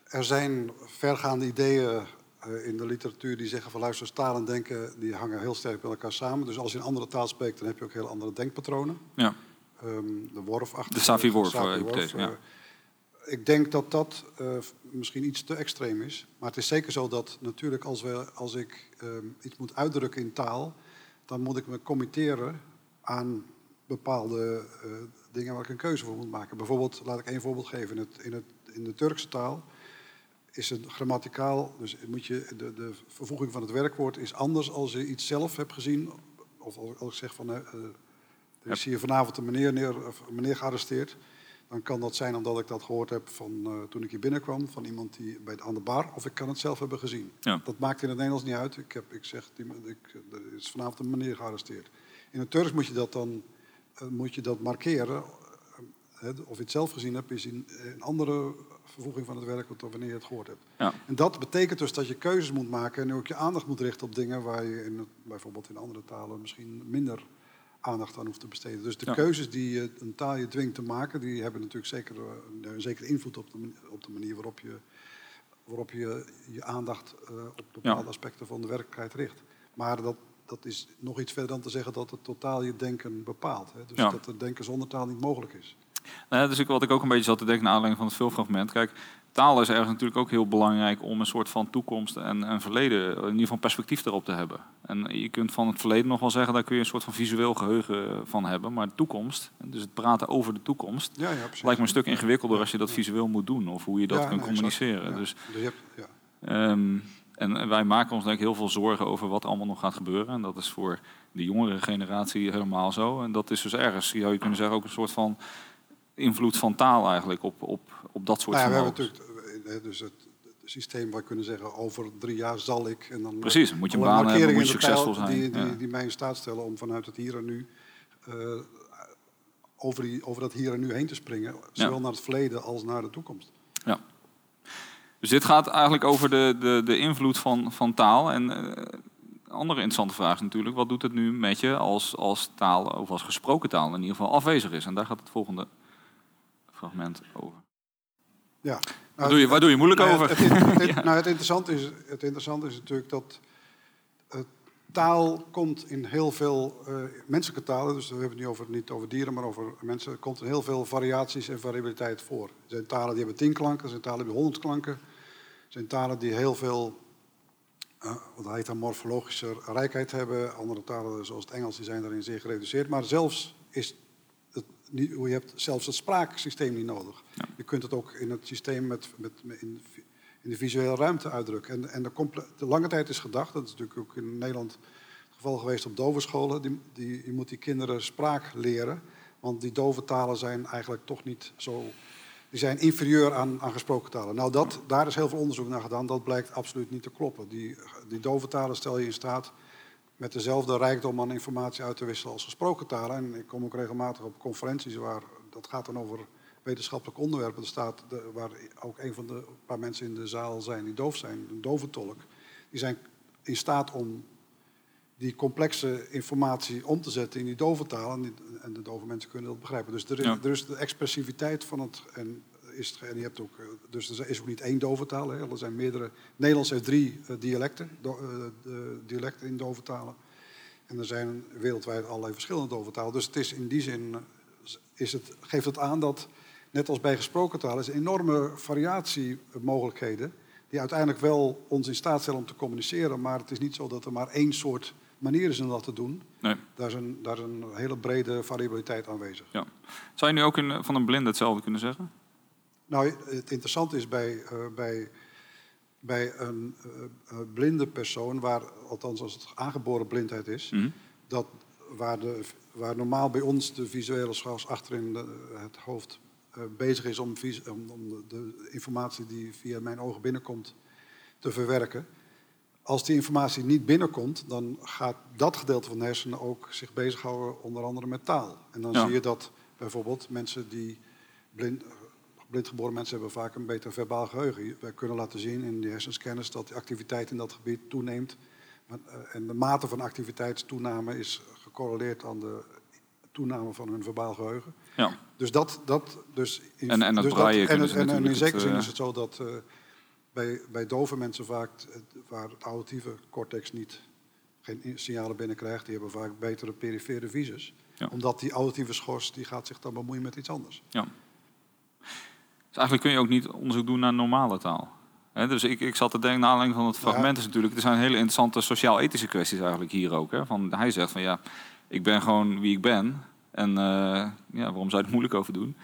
C: er zijn vergaande ideeën uh, in de literatuur die zeggen van luister, taal en denken die hangen heel sterk met elkaar samen. Dus als je een andere taal spreekt, dan heb je ook heel andere denkpatronen. Ja. Um, de worf achter.
B: De Savi-worf. Uh, ja.
C: Ik denk dat dat misschien iets te extreem is. Maar het is zeker zo dat natuurlijk als, we, als ik um, iets moet uitdrukken in taal, dan moet ik me committeren aan bepaalde dingen waar ik een keuze voor moet maken. Bijvoorbeeld, laat ik één voorbeeld geven. In, het, in, het, in de Turkse taal is het grammaticaal, dus moet je, de, de vervoeging van het werkwoord is anders als je iets zelf hebt gezien. Of als ik zeg van, uh, er is hier vanavond een meneer, neer, of een meneer gearresteerd. Dan kan dat zijn omdat ik dat gehoord heb van, uh, toen ik hier binnenkwam, van iemand die bij aan de bar, of ik kan het zelf hebben gezien. Ja. Dat maakt in het Nederlands niet uit. Ik, heb, ik zeg, die, ik, er is vanavond een meneer gearresteerd. In het Turks moet je dat dan moet je dat markeren. of je het zelf gezien hebt, is in een andere vervoeging van het werk wanneer je het gehoord hebt. Ja. En dat betekent dus dat je keuzes moet maken en ook je aandacht moet richten op dingen waar je in bijvoorbeeld in andere talen misschien minder aandacht aan hoeft te besteden. Dus de keuzes die een taal je dwingt te maken, die hebben natuurlijk zeker een, zekere invloed op de, op de manier waarop je, waarop je je aandacht op bepaalde aspecten van de werkelijkheid richt. Maar dat, dat is nog iets verder dan te zeggen dat het totaal je denken bepaalt. Hè? Dus dat het denken zonder taal niet mogelijk is.
B: Nou, dus ik, wat ik ook een beetje zat te denken naar aanleiding van het filmfragment. Kijk, taal is ergens natuurlijk ook heel belangrijk om een soort van toekomst en, en verleden, in ieder geval perspectief erop te hebben. En je kunt van het verleden nog wel zeggen, daar kun je een soort van visueel geheugen van hebben. Maar de toekomst, dus het praten over de toekomst, ja, ja, lijkt me een stuk ingewikkelder als je dat visueel moet doen. Of hoe je dat kunt communiceren. Dus, um, en wij maken ons denk ik heel veel zorgen over wat allemaal nog gaat gebeuren. En dat is voor de jongere generatie helemaal zo. En dat is dus ergens, zou je kunnen zeggen, ook een soort van invloed van taal eigenlijk op, op, op dat soort
C: nou ja, we hebben natuurlijk eh, dus het, systeem waar we kunnen zeggen over drie jaar zal ik en dan
B: precies moet je een baan hebben moet je succesvol zijn.
C: die, die, die, mij in staat stellen om vanuit het hier en nu uh, over, die, over dat hier en nu heen te springen zowel naar het verleden als naar de toekomst. Ja
B: dus dit gaat eigenlijk over de, de, de invloed van, van taal en uh, andere interessante vraag is natuurlijk, wat doet het nu met je als, als taal, of als gesproken taal in ieder geval afwezig is? En daar gaat het volgende fragment over. Ja. Nou, waar, doe je, waar doe je moeilijk over?
C: Het, het, <laughs> nou, het, interessante is, het interessante is natuurlijk dat taal komt in heel veel uh, menselijke talen, dus we hebben het nu over, niet over dieren, maar over mensen, komt in heel veel variaties en variabiliteit voor. Er zijn talen die hebben tien klanken, er zijn talen die hebben honderd klanken. Er zijn talen die heel veel, uh, wat heet dan morfologische rijkheid hebben. Andere talen, zoals het Engels, die zijn daarin zeer gereduceerd. Maar zelfs is je hebt zelfs het spraaksysteem niet nodig. Je kunt het ook in het systeem met, met, in, in de visuele ruimte uitdrukken. En, en de, lange tijd is gedacht, dat is natuurlijk ook in Nederland het geval geweest op dovenscholen, die, die, je moet die kinderen spraak leren. Want die dove talen zijn eigenlijk toch niet zo. Die zijn inferieur aan, aan gesproken talen. Nou, dat, daar is heel veel onderzoek naar gedaan. Dat blijkt absoluut niet te kloppen. Die, die dove talen stel je in staat met dezelfde rijkdom aan informatie uit te wisselen als gesproken talen. En ik kom ook regelmatig op conferenties waar dat gaat dan over wetenschappelijke onderwerpen. Er staat de, waar ook een van de paar mensen in de zaal zijn die doof zijn, een doventolk. Die zijn in staat om die complexe informatie om te zetten in die dove taal. En, en de dove mensen kunnen dat begrijpen. Dus er, er is de expressiviteit van het. En, is, en je hebt ook, eh, dus er is ook niet één dove taal. Hè. Er zijn meerdere. Nederlands heeft drie uh, dialecten, do, uh, dialecten in dove talen. En er zijn wereldwijd allerlei verschillende dove talen. Dus het is in die zin is het, geeft het aan dat, net als bij gesproken taal, is enorme variatiemogelijkheden. Die uiteindelijk wel ons in staat stellen om te communiceren. Maar het is niet zo dat er maar één soort manier is om dat te doen. Nee. Daar, is een, daar is een hele brede variabiliteit aanwezig. Ja.
B: Zou je nu ook in, van een blinde hetzelfde kunnen zeggen?
C: Nou, het interessante is bij, uh, bij, bij een uh, blinde persoon, waar, althans als het aangeboren blindheid is, mm -hmm. dat waar, de, waar normaal bij ons de visuele schals achterin de, het hoofd eh, bezig is om, om, de, de informatie die via mijn ogen binnenkomt te verwerken. Als die informatie niet binnenkomt, dan gaat dat gedeelte van de hersenen ook zich bezighouden, onder andere met taal. En dan
B: Ja.
C: zie je dat bijvoorbeeld mensen die blind, blindgeboren mensen hebben vaak een beter verbaal geheugen. Wij kunnen laten zien in die hersenscanners dat de activiteit in dat gebied toeneemt. Eh, En de mate van activiteitstoename is gecorreleerd aan de toename van hun verbaal geheugen.
B: Ja.
C: Dus dat, dat dus in-
B: En- en dat
C: dus
B: braaien
C: en,
B: kunnen
C: het-
B: ze
C: en, en in zekere zin is het zo dat eh, bij, bij dove mensen vaak, waar het auditieve cortex niet, geen signalen binnenkrijgt, die hebben vaak betere perifere visus.
B: Ja.
C: Omdat die auditieve schors die gaat zich dan bemoeien met iets anders.
B: Ja. Dus eigenlijk kun je ook niet onderzoek doen naar normale taal. Dus ik, ik zat te denken, naar aanleiding van het fragment is natuurlijk... Er zijn hele interessante sociaal-ethische kwesties eigenlijk hier ook. Hè. Van, hij zegt van ja, ik ben gewoon wie ik ben. En eh, ja, waarom zou je het moeilijk over doen?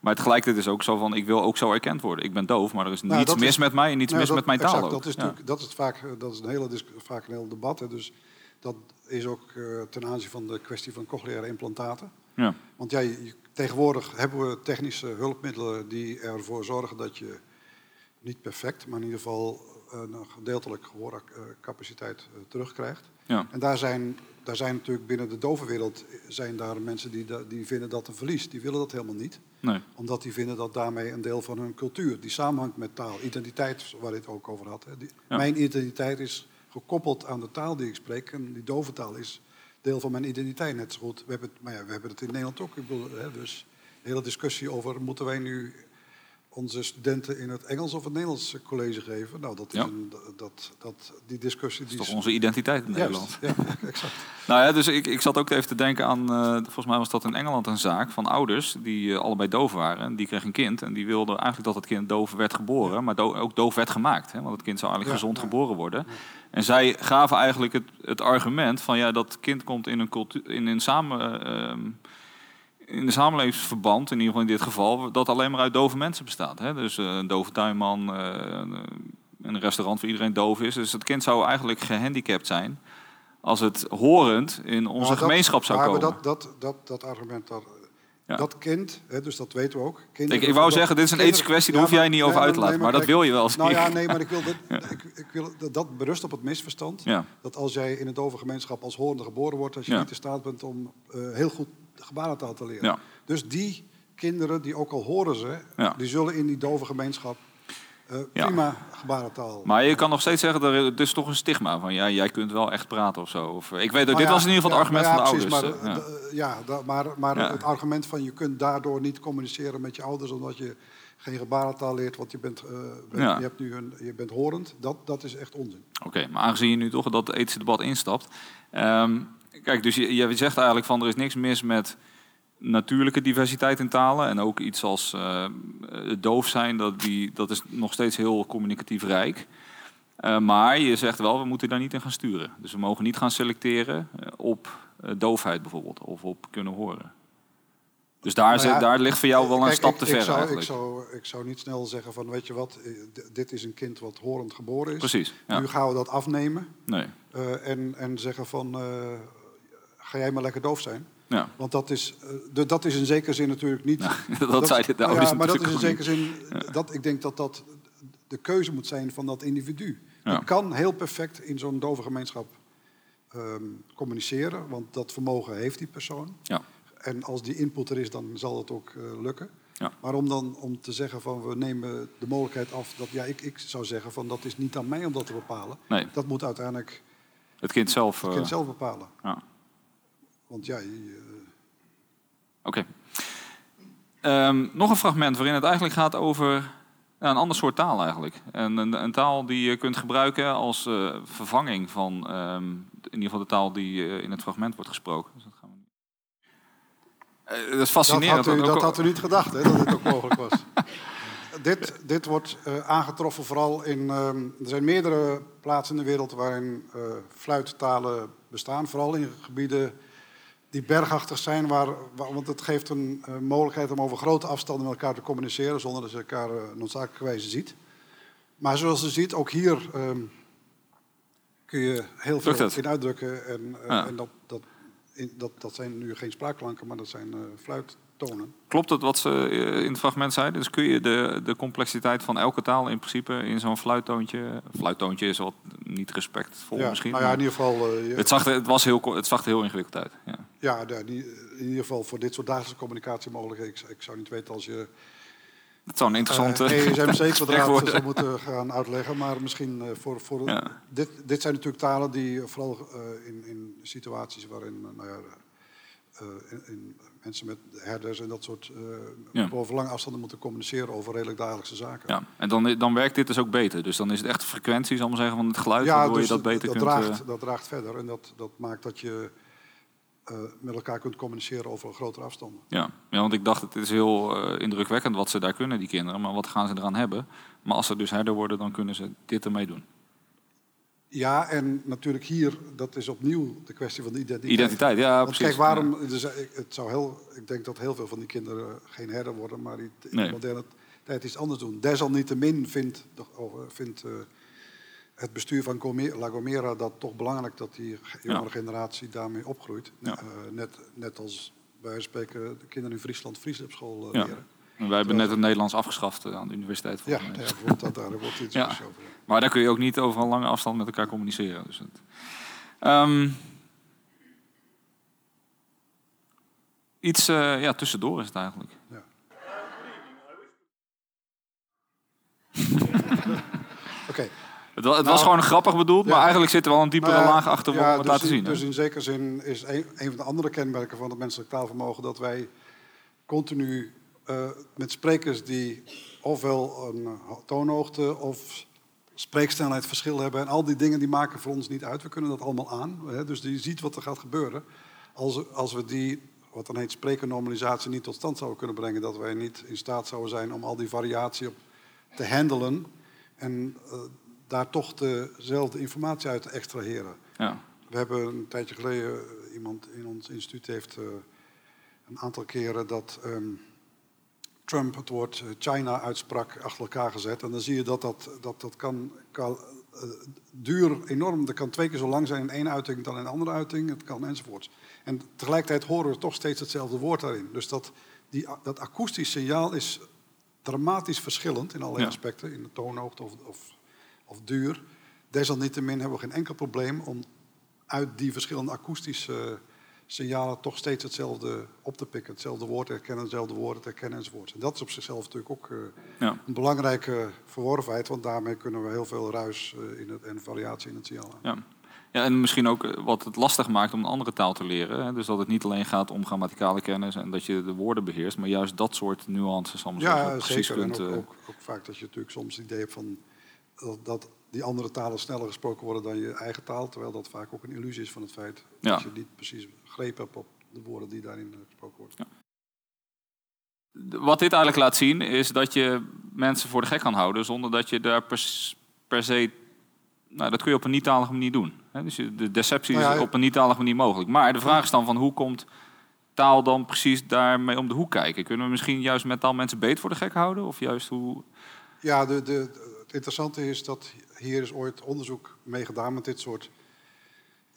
B: Maar tegelijkertijd is ook zo van, ik wil ook zo erkend worden. Ik ben doof, maar er is
C: Nou,
B: niets mis
C: is-
B: met mij en niets
C: Nou,
B: mis
C: dat-
B: met mijn taal
C: exact,
B: ook.
C: Dat is,
B: Ja.
C: dat is, vaak, eh, dat is een hele, vaak een heel debat. Hè. Dus dat is ook eh, ten aanzien van de kwestie van cochleaire implantaten.
B: Ja.
C: Want ja, tegenwoordig hebben we technische hulpmiddelen die ervoor zorgen dat je niet perfect, maar in ieder geval een gedeeltelijk gehoorcapaciteit eh, terugkrijgt.
B: Ja.
C: En daar zijn, daar zijn natuurlijk binnen de dovenwereld zijn daar mensen die, die vinden dat een verlies. Die willen dat helemaal niet.
B: Nee.
C: Omdat die vinden dat daarmee een deel van hun cultuur, die samenhangt met taal, identiteit, waar het ook over had. Hè. Die-
B: Ja.
C: Mijn identiteit is gekoppeld aan de taal die ik spreek. En die doventaal is deel van mijn identiteit net zo goed. We hebben het, maar ja, we hebben het in Nederland ook. Ik bedoel, hè, dus de hele discussie over moeten wij nu onze studenten in het Engels of het Nederlands college geven. Nou, dat is
B: Ja.
C: een, dat, dat, die discussie
B: Dat is
C: die
B: toch onze identiteit in Nederland.
C: Juist, ja, <laughs> exact.
B: Nou ja, dus ik, ik zat ook even te denken aan, eh, volgens mij was dat in Engeland een zaak van ouders die eh, allebei doof waren. En die kregen een kind en die wilden eigenlijk dat het kind doof werd geboren, maar do- ook doof werd gemaakt. Hè, want het kind zou eigenlijk gezond geboren worden. En zij gaven eigenlijk het, het argument van ja, dat kind komt in een, cultuur, in een samen... ehm, in een samenlevingsverband, in ieder geval in dit geval, dat alleen maar uit dove mensen bestaat. Hè? Dus eh, een dove tuinman, eh, een, restaurant waar iedereen doof is. Dus het kind zou eigenlijk gehandicapt zijn als het horend in onze
C: dat-
B: gemeenschap zou
C: maar
B: komen.
C: Dat, dat, dat, dat argument, dat,
B: Ja.
C: dat kind, hè, dus dat weten we ook.
B: ik,
C: kinderen-
B: ik wou zeggen, dit is een ethische kwestie,
C: Ja,
B: daar hoef jij niet over
C: nee,
B: uit te laten.
C: nee,
B: Maar dat wil je wel.
C: Nou ja,
B: ik.
C: nee, maar ik wil, dat, <laughs> ik, ik wil dat, dat berust op het misverstand. Dat als jij in een dove gemeenschap als horende geboren wordt, dat je niet in staat bent om eh, heel goed gebarentaal te leren.
B: Ja.
C: Dus die kinderen, die ook al horen ze,
B: Ja.
C: die zullen in die dove gemeenschap eh,
B: Ja.
C: prima gebarentaal.
B: Maar je kan nog steeds zeggen, er is toch een stigma van ja, jij kunt wel echt praten of zo. Of, eh, ik weet
C: Nou
B: dit
C: ja,
B: was in ieder geval het argument van de
C: precies,
B: ouders.
C: Maar,
B: ja.
C: eh, maar, maar het argument van je kunt daardoor niet communiceren met je ouders omdat je geen gebarentaal leert, want je bent, je hebt nu een, je bent horend, dat, dat is echt onzin.
B: Oké, maar aangezien je nu toch dat ethische debat instapt. ehm, kijk, dus je, je zegt eigenlijk van er is niks mis met natuurlijke diversiteit in talen. En ook iets als het doof zijn, dat, die, dat is nog steeds heel communicatief rijk. Eh, maar je zegt wel, we moeten daar niet in gaan sturen. Dus we mogen niet gaan selecteren eh, op doofheid bijvoorbeeld, of op kunnen horen. Dus daar,
C: Nou ja,
B: daar ligt voor jou wel een stap
C: ik-
B: te ver
C: zou,
B: eigenlijk.
C: Ik zou, ik zou niet snel zeggen van, weet je wat, dit is een kind wat horend geboren is.
B: Precies, ja.
C: Nu gaan we dat afnemen
B: Nee.
C: en, en zeggen van, ga jij maar lekker doof zijn.
B: Ja.
C: Want dat is, eh, dat is in zekere zin natuurlijk niet... <laughs>
B: dat zeiden de
C: nou
B: ouders
C: ja, maar dat is in zekere
B: ook
C: zin, dat, ik denk dat dat de keuze moet zijn van dat individu. Dat kan heel perfect in zo'n dove gemeenschap ehm, communiceren, want dat vermogen heeft die persoon.
B: Ja.
C: En als die input er is, dan zal het ook eh, lukken.
B: Ja.
C: Maar om dan om te zeggen van we nemen de mogelijkheid af, dat ja, ik, ik zou zeggen van dat is niet aan mij om dat te bepalen.
B: Nee.
C: Dat moet uiteindelijk
B: Het kind zelf.
C: het
B: eh,
C: kind zelf bepalen.
B: ja.
C: Want ja, je, eh,
B: Oké. Ehm, nog een fragment waarin het eigenlijk gaat over een ander soort taal eigenlijk. En een, een taal die je kunt gebruiken als eh, vervanging van ehm, in ieder geval de taal die eh, in het fragment wordt gesproken. Dus dat, gaan we... Eh, dat is
C: dat,
B: fascinerend.
C: had u, dat
B: ook-
C: had u niet gedacht, hè, dat dit ook mogelijk was. <laughs> dit, dit wordt aangetroffen vooral in... ehm, er zijn meerdere plaatsen in de wereld waarin fluittalen bestaan. Vooral in gebieden die bergachtig zijn, waar, waar- want het geeft een eh, mogelijkheid om over grote afstanden met elkaar te communiceren zonder dat je elkaar uh, noodzakelijkerwijze ziet. Maar zoals je ziet, ook hier ehm, kun je heel veel in uitdrukken. En, eh,
B: Ja.
C: en dat, dat, in, dat, dat zijn nu geen spraakklanken, maar dat zijn eh, fluittaal. Tonen.
B: Klopt het wat ze in het fragment zeiden? Dus kun je de, de complexiteit van elke taal in principe in zo'n fluittoontje... Fluittoontje is wat niet respectvol
C: ja,
B: misschien.
C: Nou ja, in ieder geval...
B: het, zag er, het, was heel, het zag er heel ingewikkeld uit. Ja,
C: ja in ieder geval voor dit soort dagelijkse communicatie mogelijk. Ik, ik zou niet weten als je
B: dat zou een interessante
C: uh, ESMC-kwadraat zou moeten gaan uitleggen. Maar misschien uh, voor... voor dit, dit zijn natuurlijk talen die vooral uh, in, in situaties waarin nou ja, in, in mensen met herders en dat soort ja. over lange afstanden moeten communiceren over redelijk dagelijkse zaken.
B: Ja, en dan, dan werkt dit dus ook beter. Dus dan is het echt de frequentie, zal maar zeggen, van het geluid, ja, waardoor dus je dat beter
C: dat
B: kunt...
C: Draagt, dat draagt verder en dat, dat maakt dat je uh, met elkaar kunt communiceren over een grotere afstanden.
B: Ja. ja, want ik dacht het is heel uh, indrukwekkend wat ze daar kunnen, die kinderen. Maar wat gaan ze eraan hebben? Maar als ze dus herder worden, dan kunnen ze dit ermee doen.
C: Ja, en natuurlijk hier, dat is opnieuw de kwestie van de identiteit.
B: Identiteit, ja,
C: Want
B: precies.
C: Kijk, waarom, dus, het zou heel, ik denk dat heel veel van die kinderen geen herder worden, maar die in nee. de moderne tijd iets anders doen. Desalniettemin vindt, vindt uh, het bestuur van La Gomera dat toch belangrijk dat die jongere generatie daarmee opgroeit. Ja. Uh, net, net als wij spreken de kinderen in Friesland Fries op school uh, leren.
B: Wij hebben net het Nederlands afgeschaft aan de universiteit.
C: Ja, ja bijvoorbeeld dat, daar wordt iets <laughs> ja. over.
B: Maar daar kun je ook niet over een lange afstand met elkaar communiceren. Dus het, um, iets uh, ja, tussendoor is het eigenlijk. Ja. <laughs>
C: Oké. Okay.
B: Het, was, het nou, was gewoon grappig bedoeld, ja, maar eigenlijk zit er wel een diepere
C: nou ja,
B: laag achter
C: ja,
B: om het
C: dus
B: laten
C: in,
B: zien.
C: Dus in zekere zin is een, een, van de andere kenmerken van het menselijk taalvermogen dat wij continu uh, met sprekers die ofwel een toonhoogte of spreeksnelheid verschil hebben en al die dingen die maken voor ons niet uit. We kunnen dat allemaal aan. Hè, dus je ziet wat er gaat gebeuren. Als, als we die, wat dan heet sprekernormalisatie, niet tot stand zouden kunnen brengen, dat wij niet in staat zouden zijn om al die variatie op te handelen. En uh, daar toch dezelfde informatie uit te extraheren.
B: Ja.
C: We hebben een tijdje geleden, iemand in ons instituut heeft uh, een aantal keren dat um, Trump het woord China uitsprak achter elkaar gezet. En dan zie je dat dat, dat, dat kan, kan uh, duur enorm, dat kan twee keer zo lang zijn in één uiting dan in een andere uiting. Het kan enzovoorts. En tegelijkertijd horen we toch steeds hetzelfde woord daarin. Dus dat, die, dat akoestisch signaal is dramatisch verschillend in allerlei ja. aspecten. In de toonhoogte of, of of duur. Desalniettemin hebben we geen enkel probleem om uit die verschillende akoestische signalen toch steeds hetzelfde op te pikken. Hetzelfde woord herkennen, hetzelfde woorden te herkennen enzovoort. En dat is op zichzelf natuurlijk ook uh, ja. een belangrijke verworvenheid, want daarmee kunnen we heel veel ruis uh, in het, en variatie in het signaal
B: ja. ja, en misschien ook eh, wat het lastig maakt om een andere taal te leren. Hè? Dus dat het niet alleen gaat om grammaticale kennis en dat je de woorden beheerst, maar juist dat soort nuances allemaal
C: ja,
B: precies
C: zeker.
B: kunt...
C: En ook, ook, ook vaak dat je natuurlijk soms het idee hebt van dat, dat, die andere talen sneller gesproken worden dan je eigen taal. Terwijl dat vaak ook een illusie is van het feit
B: ja.
C: dat je niet precies greep hebt op de woorden die daarin gesproken worden.
B: Ja. Wat dit eigenlijk laat zien is dat je mensen voor de gek kan houden zonder dat je daar per, per se. Nou, dat kun je op een niet-talige manier doen. Dus de deceptie nou ja, is op een niet-talige manier mogelijk. Maar de vraag is dan van hoe komt taal dan precies daarmee om de hoek kijken? Kunnen we misschien juist met taal mensen beter voor de gek houden? Of juist hoe...
C: Ja, de, de, het interessante is dat hier is ooit onderzoek mee gedaan met dit soort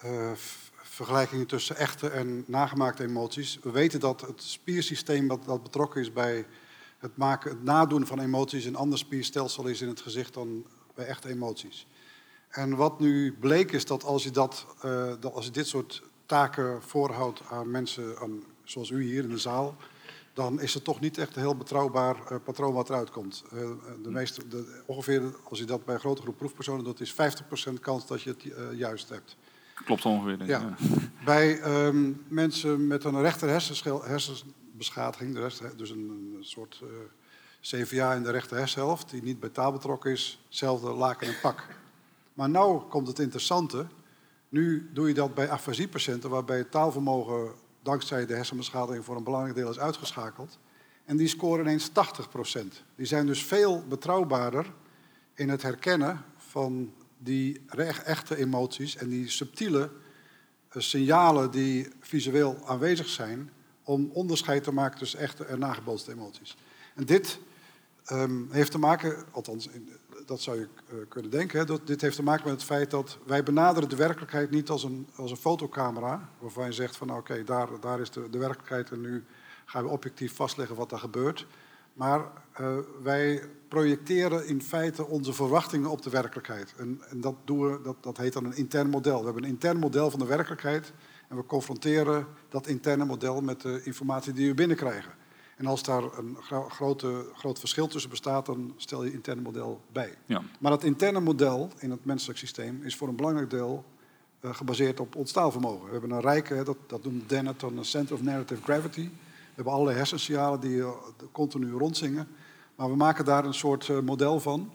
C: uh, vergelijkingen tussen echte en nagemaakte emoties. We weten dat het spiersysteem dat, dat betrokken is bij het, maken, het nadoen van emoties een ander spierstelsel is in het gezicht dan bij echte emoties. En wat nu bleek is dat als je, dat, uh, dat als je dit soort taken voorhoudt aan mensen, aan, zoals u hier in de zaal, dan is het toch niet echt een heel betrouwbaar uh, patroon wat eruit komt. Uh, de meeste, de, ongeveer, als je dat bij een grote groep proefpersonen doet, is 50% kans dat je het uh, juist hebt.
B: Klopt ongeveer. Denk
C: ja. ja. Bij um, mensen met een rechter hersenbeschadiging, dus een, een soort CVA in de rechter hersenhelft, die niet bij taal betrokken is, hetzelfde laken en pak. Maar nu komt het interessante. Nu doe je dat bij afasiepatiënten, waarbij het taalvermogen dankzij de hersenbeschadiging voor een belangrijk deel is uitgeschakeld. En die scoren ineens 80%. Die zijn dus veel betrouwbaarder in het herkennen van die echte emoties en die subtiele signalen die visueel aanwezig zijn om onderscheid te maken tussen echte en nagebootste emoties. En dit um, heeft te maken, althans dat zou je uh, kunnen denken, hè, dat dit heeft te maken met het feit dat wij benaderen de werkelijkheid niet als een, als een fotocamera, waarvan je zegt van oké, daar, daar is de, de werkelijkheid en nu gaan we objectief vastleggen wat er gebeurt. Maar uh, wij projecteren in feite onze verwachtingen op de werkelijkheid. En, en dat, doen we, dat, dat heet dan een intern model. We hebben een intern model van de werkelijkheid. En we confronteren dat interne model met de informatie die we binnenkrijgen. En als daar een gro grote, groot verschil tussen bestaat, dan stel je interne model bij. Ja. Maar dat interne model in het menselijk systeem is voor een belangrijk deel uh, gebaseerd op ons taalvermogen. We hebben een rijke, dat, dat noemt Dennett een Center of Narrative Gravity. We hebben allerlei hersensialen die uh, continu rondzingen. Maar we maken daar een soort uh, model van,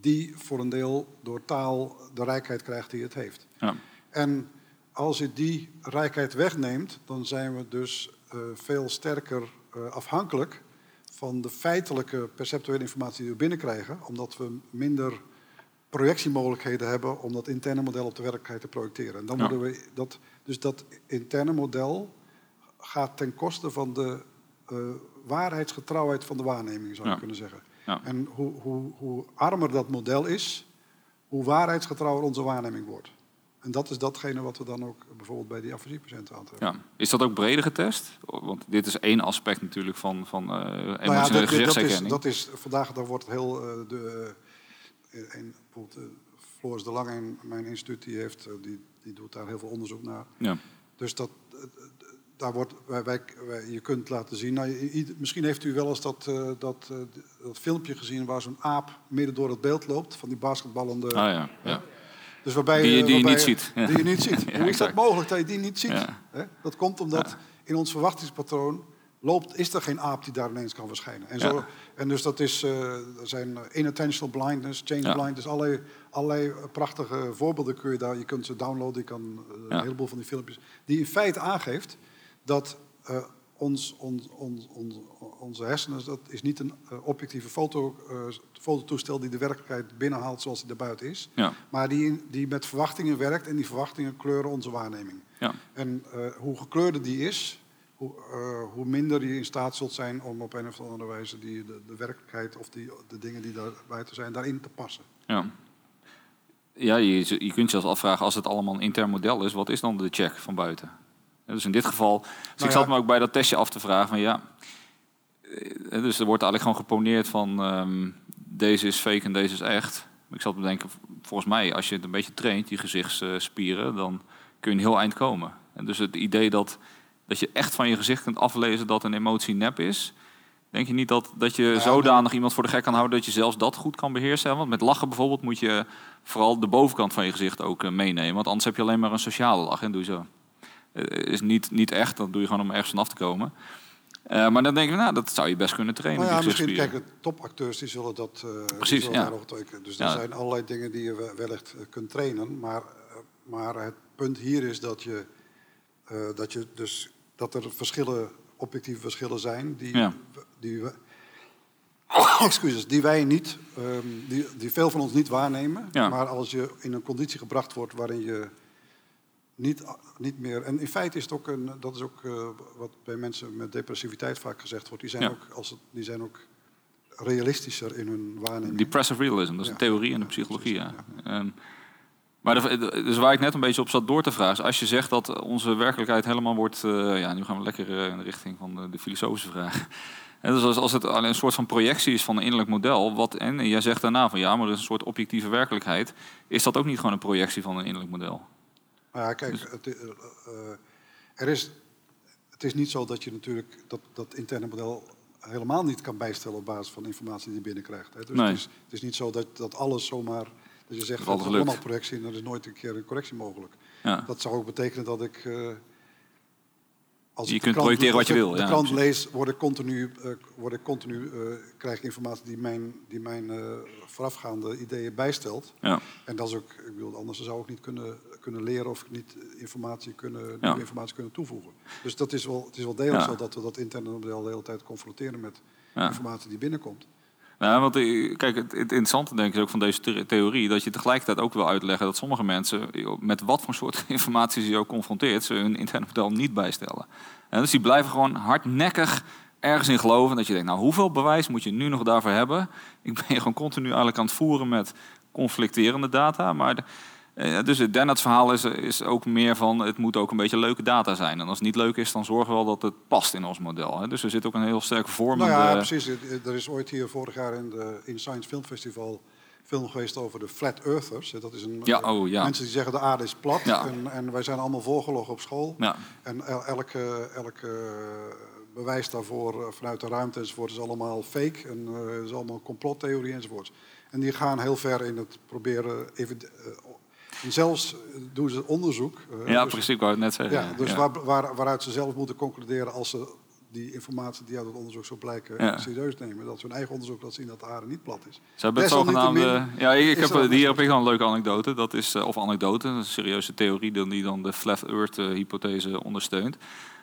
C: die voor een deel door taal de rijkheid krijgt die het heeft. Ja. En als je die rijkheid wegneemt, dan zijn we dus veel sterker uh, afhankelijk van de feitelijke perceptuele informatie die we binnenkrijgen, omdat we minder projectiemogelijkheden hebben om dat interne model op de werkelijkheid te projecteren. En dan ja. we dat, dus dat interne model gaat ten koste van de uh, waarheidsgetrouwheid van de waarneming, zou je kunnen zeggen. Ja. En hoe, hoe, hoe armer dat model is, hoe waarheidsgetrouwer onze waarneming wordt. En dat is datgene wat we dan ook bijvoorbeeld bij die afasiepatiënten aantreffen.
B: Ja. Is dat ook breder getest? Want dit is één aspect natuurlijk van, van uh, emotionele nou ja, gezichtsherkenning.
C: Dat is, dat is, vandaag daar wordt heel... Uh, de, een, bijvoorbeeld Floris de Lange in mijn instituut, die, heeft, die, die doet daar heel veel onderzoek naar. Ja. Dus dat, daar wordt, wij, wij, je kunt laten zien... Nou, misschien heeft u wel eens dat, dat, dat filmpje gezien waar zo'n aap midden door het beeld loopt... van die basketballende...
B: Ah, ja. ja.
C: Dus waarbij,
B: die, die
C: waarbij,
B: je niet ziet.
C: Die je niet ziet. Hoe is dat mogelijk dat je die niet ziet? Dat komt omdat in ons verwachtingspatroon loopt, is er geen aap die daar ineens kan verschijnen. En, zo, en dus dat is, uh, zijn inattentional blindness, change blindness, allerlei, allerlei prachtige voorbeelden kun je daar, je kunt ze downloaden, je kan uh, een heleboel van die filmpjes, die in feite aangeeft dat uh, ons, onze hersenen, dat is niet een uh, objectieve foto, uh, fototoestel die de werkelijkheid binnenhaalt zoals die erbuiten is. Ja. Maar die, die met verwachtingen werkt en die verwachtingen kleuren onze waarneming. Ja. En uh, hoe gekleurder die is, hoe, hoe, minder je in staat zult zijn om op een of andere wijze die, de, de werkelijkheid of die, de dingen die daar buiten zijn, daarin te passen.
B: Ja. Ja, je, je kunt je zelfs afvragen, als het allemaal een intern model is, wat is dan de check van buiten? Dus in dit geval, dus nou ik zat me ook bij dat testje af te vragen van ja, eh, dus er wordt eigenlijk gewoon geponeerd van um, deze is fake en deze is echt. Ik zat me denken, volgens mij als je het een beetje traint, die gezichtsspieren, dan kun je een heel eind komen. En dus het idee dat, dat je echt van je gezicht kunt aflezen dat een emotie nep is, Denk je niet dat, dat je ja, zodanig iemand voor de gek kan houden dat je zelfs dat goed kan beheersen? Want met lachen bijvoorbeeld moet je vooral de bovenkant van je gezicht ook uh, meenemen. Want anders heb je alleen maar een sociale lach en doe je zo. Uh, is niet, niet echt, dat doe je gewoon om ergens vanaf te komen. Uh, maar dan denk ik, nou, dat zou je best kunnen trainen.
C: Nou ja, misschien, kijk, topacteurs die zullen dat uh,
B: Precies,
C: zullen
B: ja.
C: Dus er zijn allerlei dingen die je wellicht kunt trainen. Maar, maar het punt hier is dat je, dat je dus dat er verschillen, objectieve verschillen zijn die, ja. die, we, <coughs> excuses, die wij niet, um, die, die veel van ons niet waarnemen. Ja. Maar als je in een conditie gebracht wordt waarin je niet, niet meer. En in feite is het ook een, dat is ook uh, wat bij mensen met depressiviteit vaak gezegd wordt. Die zijn, ja. ook, als het, die zijn ook realistischer in hun waarneming.
B: Depressive realism, dat is ja. een theorie in de psychologie. Ja. Um, maar de, dus waar ik net een beetje op zat door te vragen, is als je zegt dat onze werkelijkheid helemaal wordt. Uh, ja, nu gaan we lekker uh, in de richting van de, de filosofische vraag. <laughs> En dus als, als het alleen een soort van projectie is van een innerlijk model, wat, en jij zegt daarna van ja, maar er is een soort objectieve werkelijkheid, is dat ook niet gewoon een projectie van een innerlijk model?
C: Ja, kijk, dus... het, uh, er is, het is niet zo dat je natuurlijk dat, dat interne model helemaal niet kan bijstellen op basis van informatie die je binnenkrijgt. Hè. Dus nee. het, is, het is niet zo dat, dat alles zomaar, dat je zegt dat is allemaal projectie en er is nooit een keer een correctie mogelijk. Ja. Dat zou ook betekenen dat ik... Uh,
B: als je kunt projecteren wat je wil.
C: De ja, krant lees, word ik continu, uh, word ik continu uh, krijg ik informatie die mijn, die mijn uh, voorafgaande ideeën bijstelt. Ja. En dat is ook, ik bedoel, anders zou ik niet kunnen, kunnen leren of niet informatie kunnen, informatie kunnen toevoegen. Dus dat is wel, het is wel degelijk zo dat we dat interne model de hele tijd confronteren met informatie die binnenkomt.
B: Ja, want kijk, het, interessante denk ik ook van deze theorie, dat je tegelijkertijd ook wil uitleggen dat sommige mensen, met wat voor soort <laughs> informatie ze ook confronteert, ze hun interne model niet bijstellen. En dus die blijven gewoon hardnekkig ergens in geloven. Dat je denkt, nou hoeveel bewijs moet je nu nog daarvoor hebben? Ik ben je gewoon continu eigenlijk aan het voeren met conflicterende data. Maar dus het Dennett verhaal is, is ook meer van het moet ook een beetje leuke data zijn. En als het niet leuk is, dan zorgen we wel dat het past in ons model. Hè. Dus er zit ook een heel sterke vorm.
C: Nou ja, precies. Er is ooit hier vorig jaar in de in Science Film Festival film geweest over de Flat Earthers. Dat is een
B: ja, oh, ja.
C: mensen die zeggen de aarde is plat. En, en, wij zijn allemaal volgelogd op school. En elke, elke bewijs daarvoor vanuit de ruimte enzovoort is allemaal fake. En uh, is allemaal complottheorie enzovoort. En die gaan heel ver in het proberen even, en zelfs doen ze onderzoek.
B: ja, dus, precies, ik wou het net zeggen.
C: Ja, dus Waar, waar, waaruit ze zelf moeten concluderen als ze die informatie die uit het onderzoek zo blijken serieus nemen. Dat ze hun eigen onderzoek laat zien dat de aarde niet plat is.
B: Ze hebben het zogenaamde... Ja, ik, heb, hier heb ik dan een leuke anekdote. Dat is, of anekdote, een serieuze theorie die dan de Flat Earth-hypothese ondersteunt.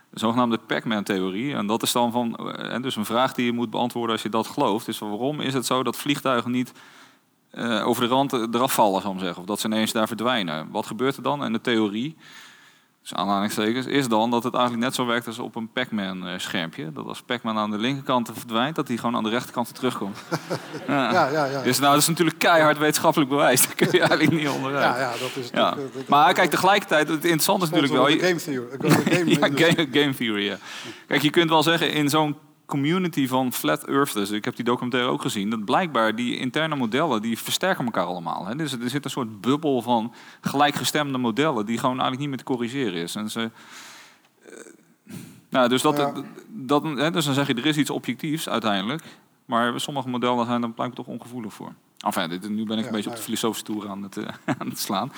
B: De zogenaamde Pac-Man-theorie. En dat is dan van... En dus een vraag die je moet beantwoorden als je dat gelooft. Is waarom is het zo dat vliegtuigen niet uh, over de rand eraf vallen, zal ik zeggen. Of dat ze ineens daar verdwijnen. Wat gebeurt er dan? En de theorie, dus aanhalingstekens, is dan dat het eigenlijk net zo werkt als op een Pac-Man schermpje. Dat als Pac-Man aan de linkerkant verdwijnt, dat hij gewoon aan de rechterkant terugkomt. <laughs>
C: ja. Ja, ja, ja,
B: Dus nou, dat is natuurlijk keihard wetenschappelijk bewijs. Daar kun je eigenlijk niet onderuit.
C: Ja, ja, dat is
B: ja. maar kijk, tegelijkertijd, het interessante is natuurlijk wel...
C: Game theory.
B: Game, <laughs> game, game theory, ja. Kijk, je kunt wel zeggen, in zo'n community van flat earthers. Ik heb die documentaire ook gezien. Dat blijkbaar die interne modellen die versterken elkaar allemaal. Hè. Dus er zit een soort bubbel van gelijkgestemde modellen die gewoon eigenlijk niet meer te corrigeren is. En ze, uh, nou, dus, dat, dat, hè, dus dan zeg je er is iets objectiefs uiteindelijk. Maar sommige modellen zijn dan blijkbaar toch ongevoelig voor. Enfin, dit, nu ben ik een beetje op de filosofische toer aan het, uh, <laughs> aan het slaan.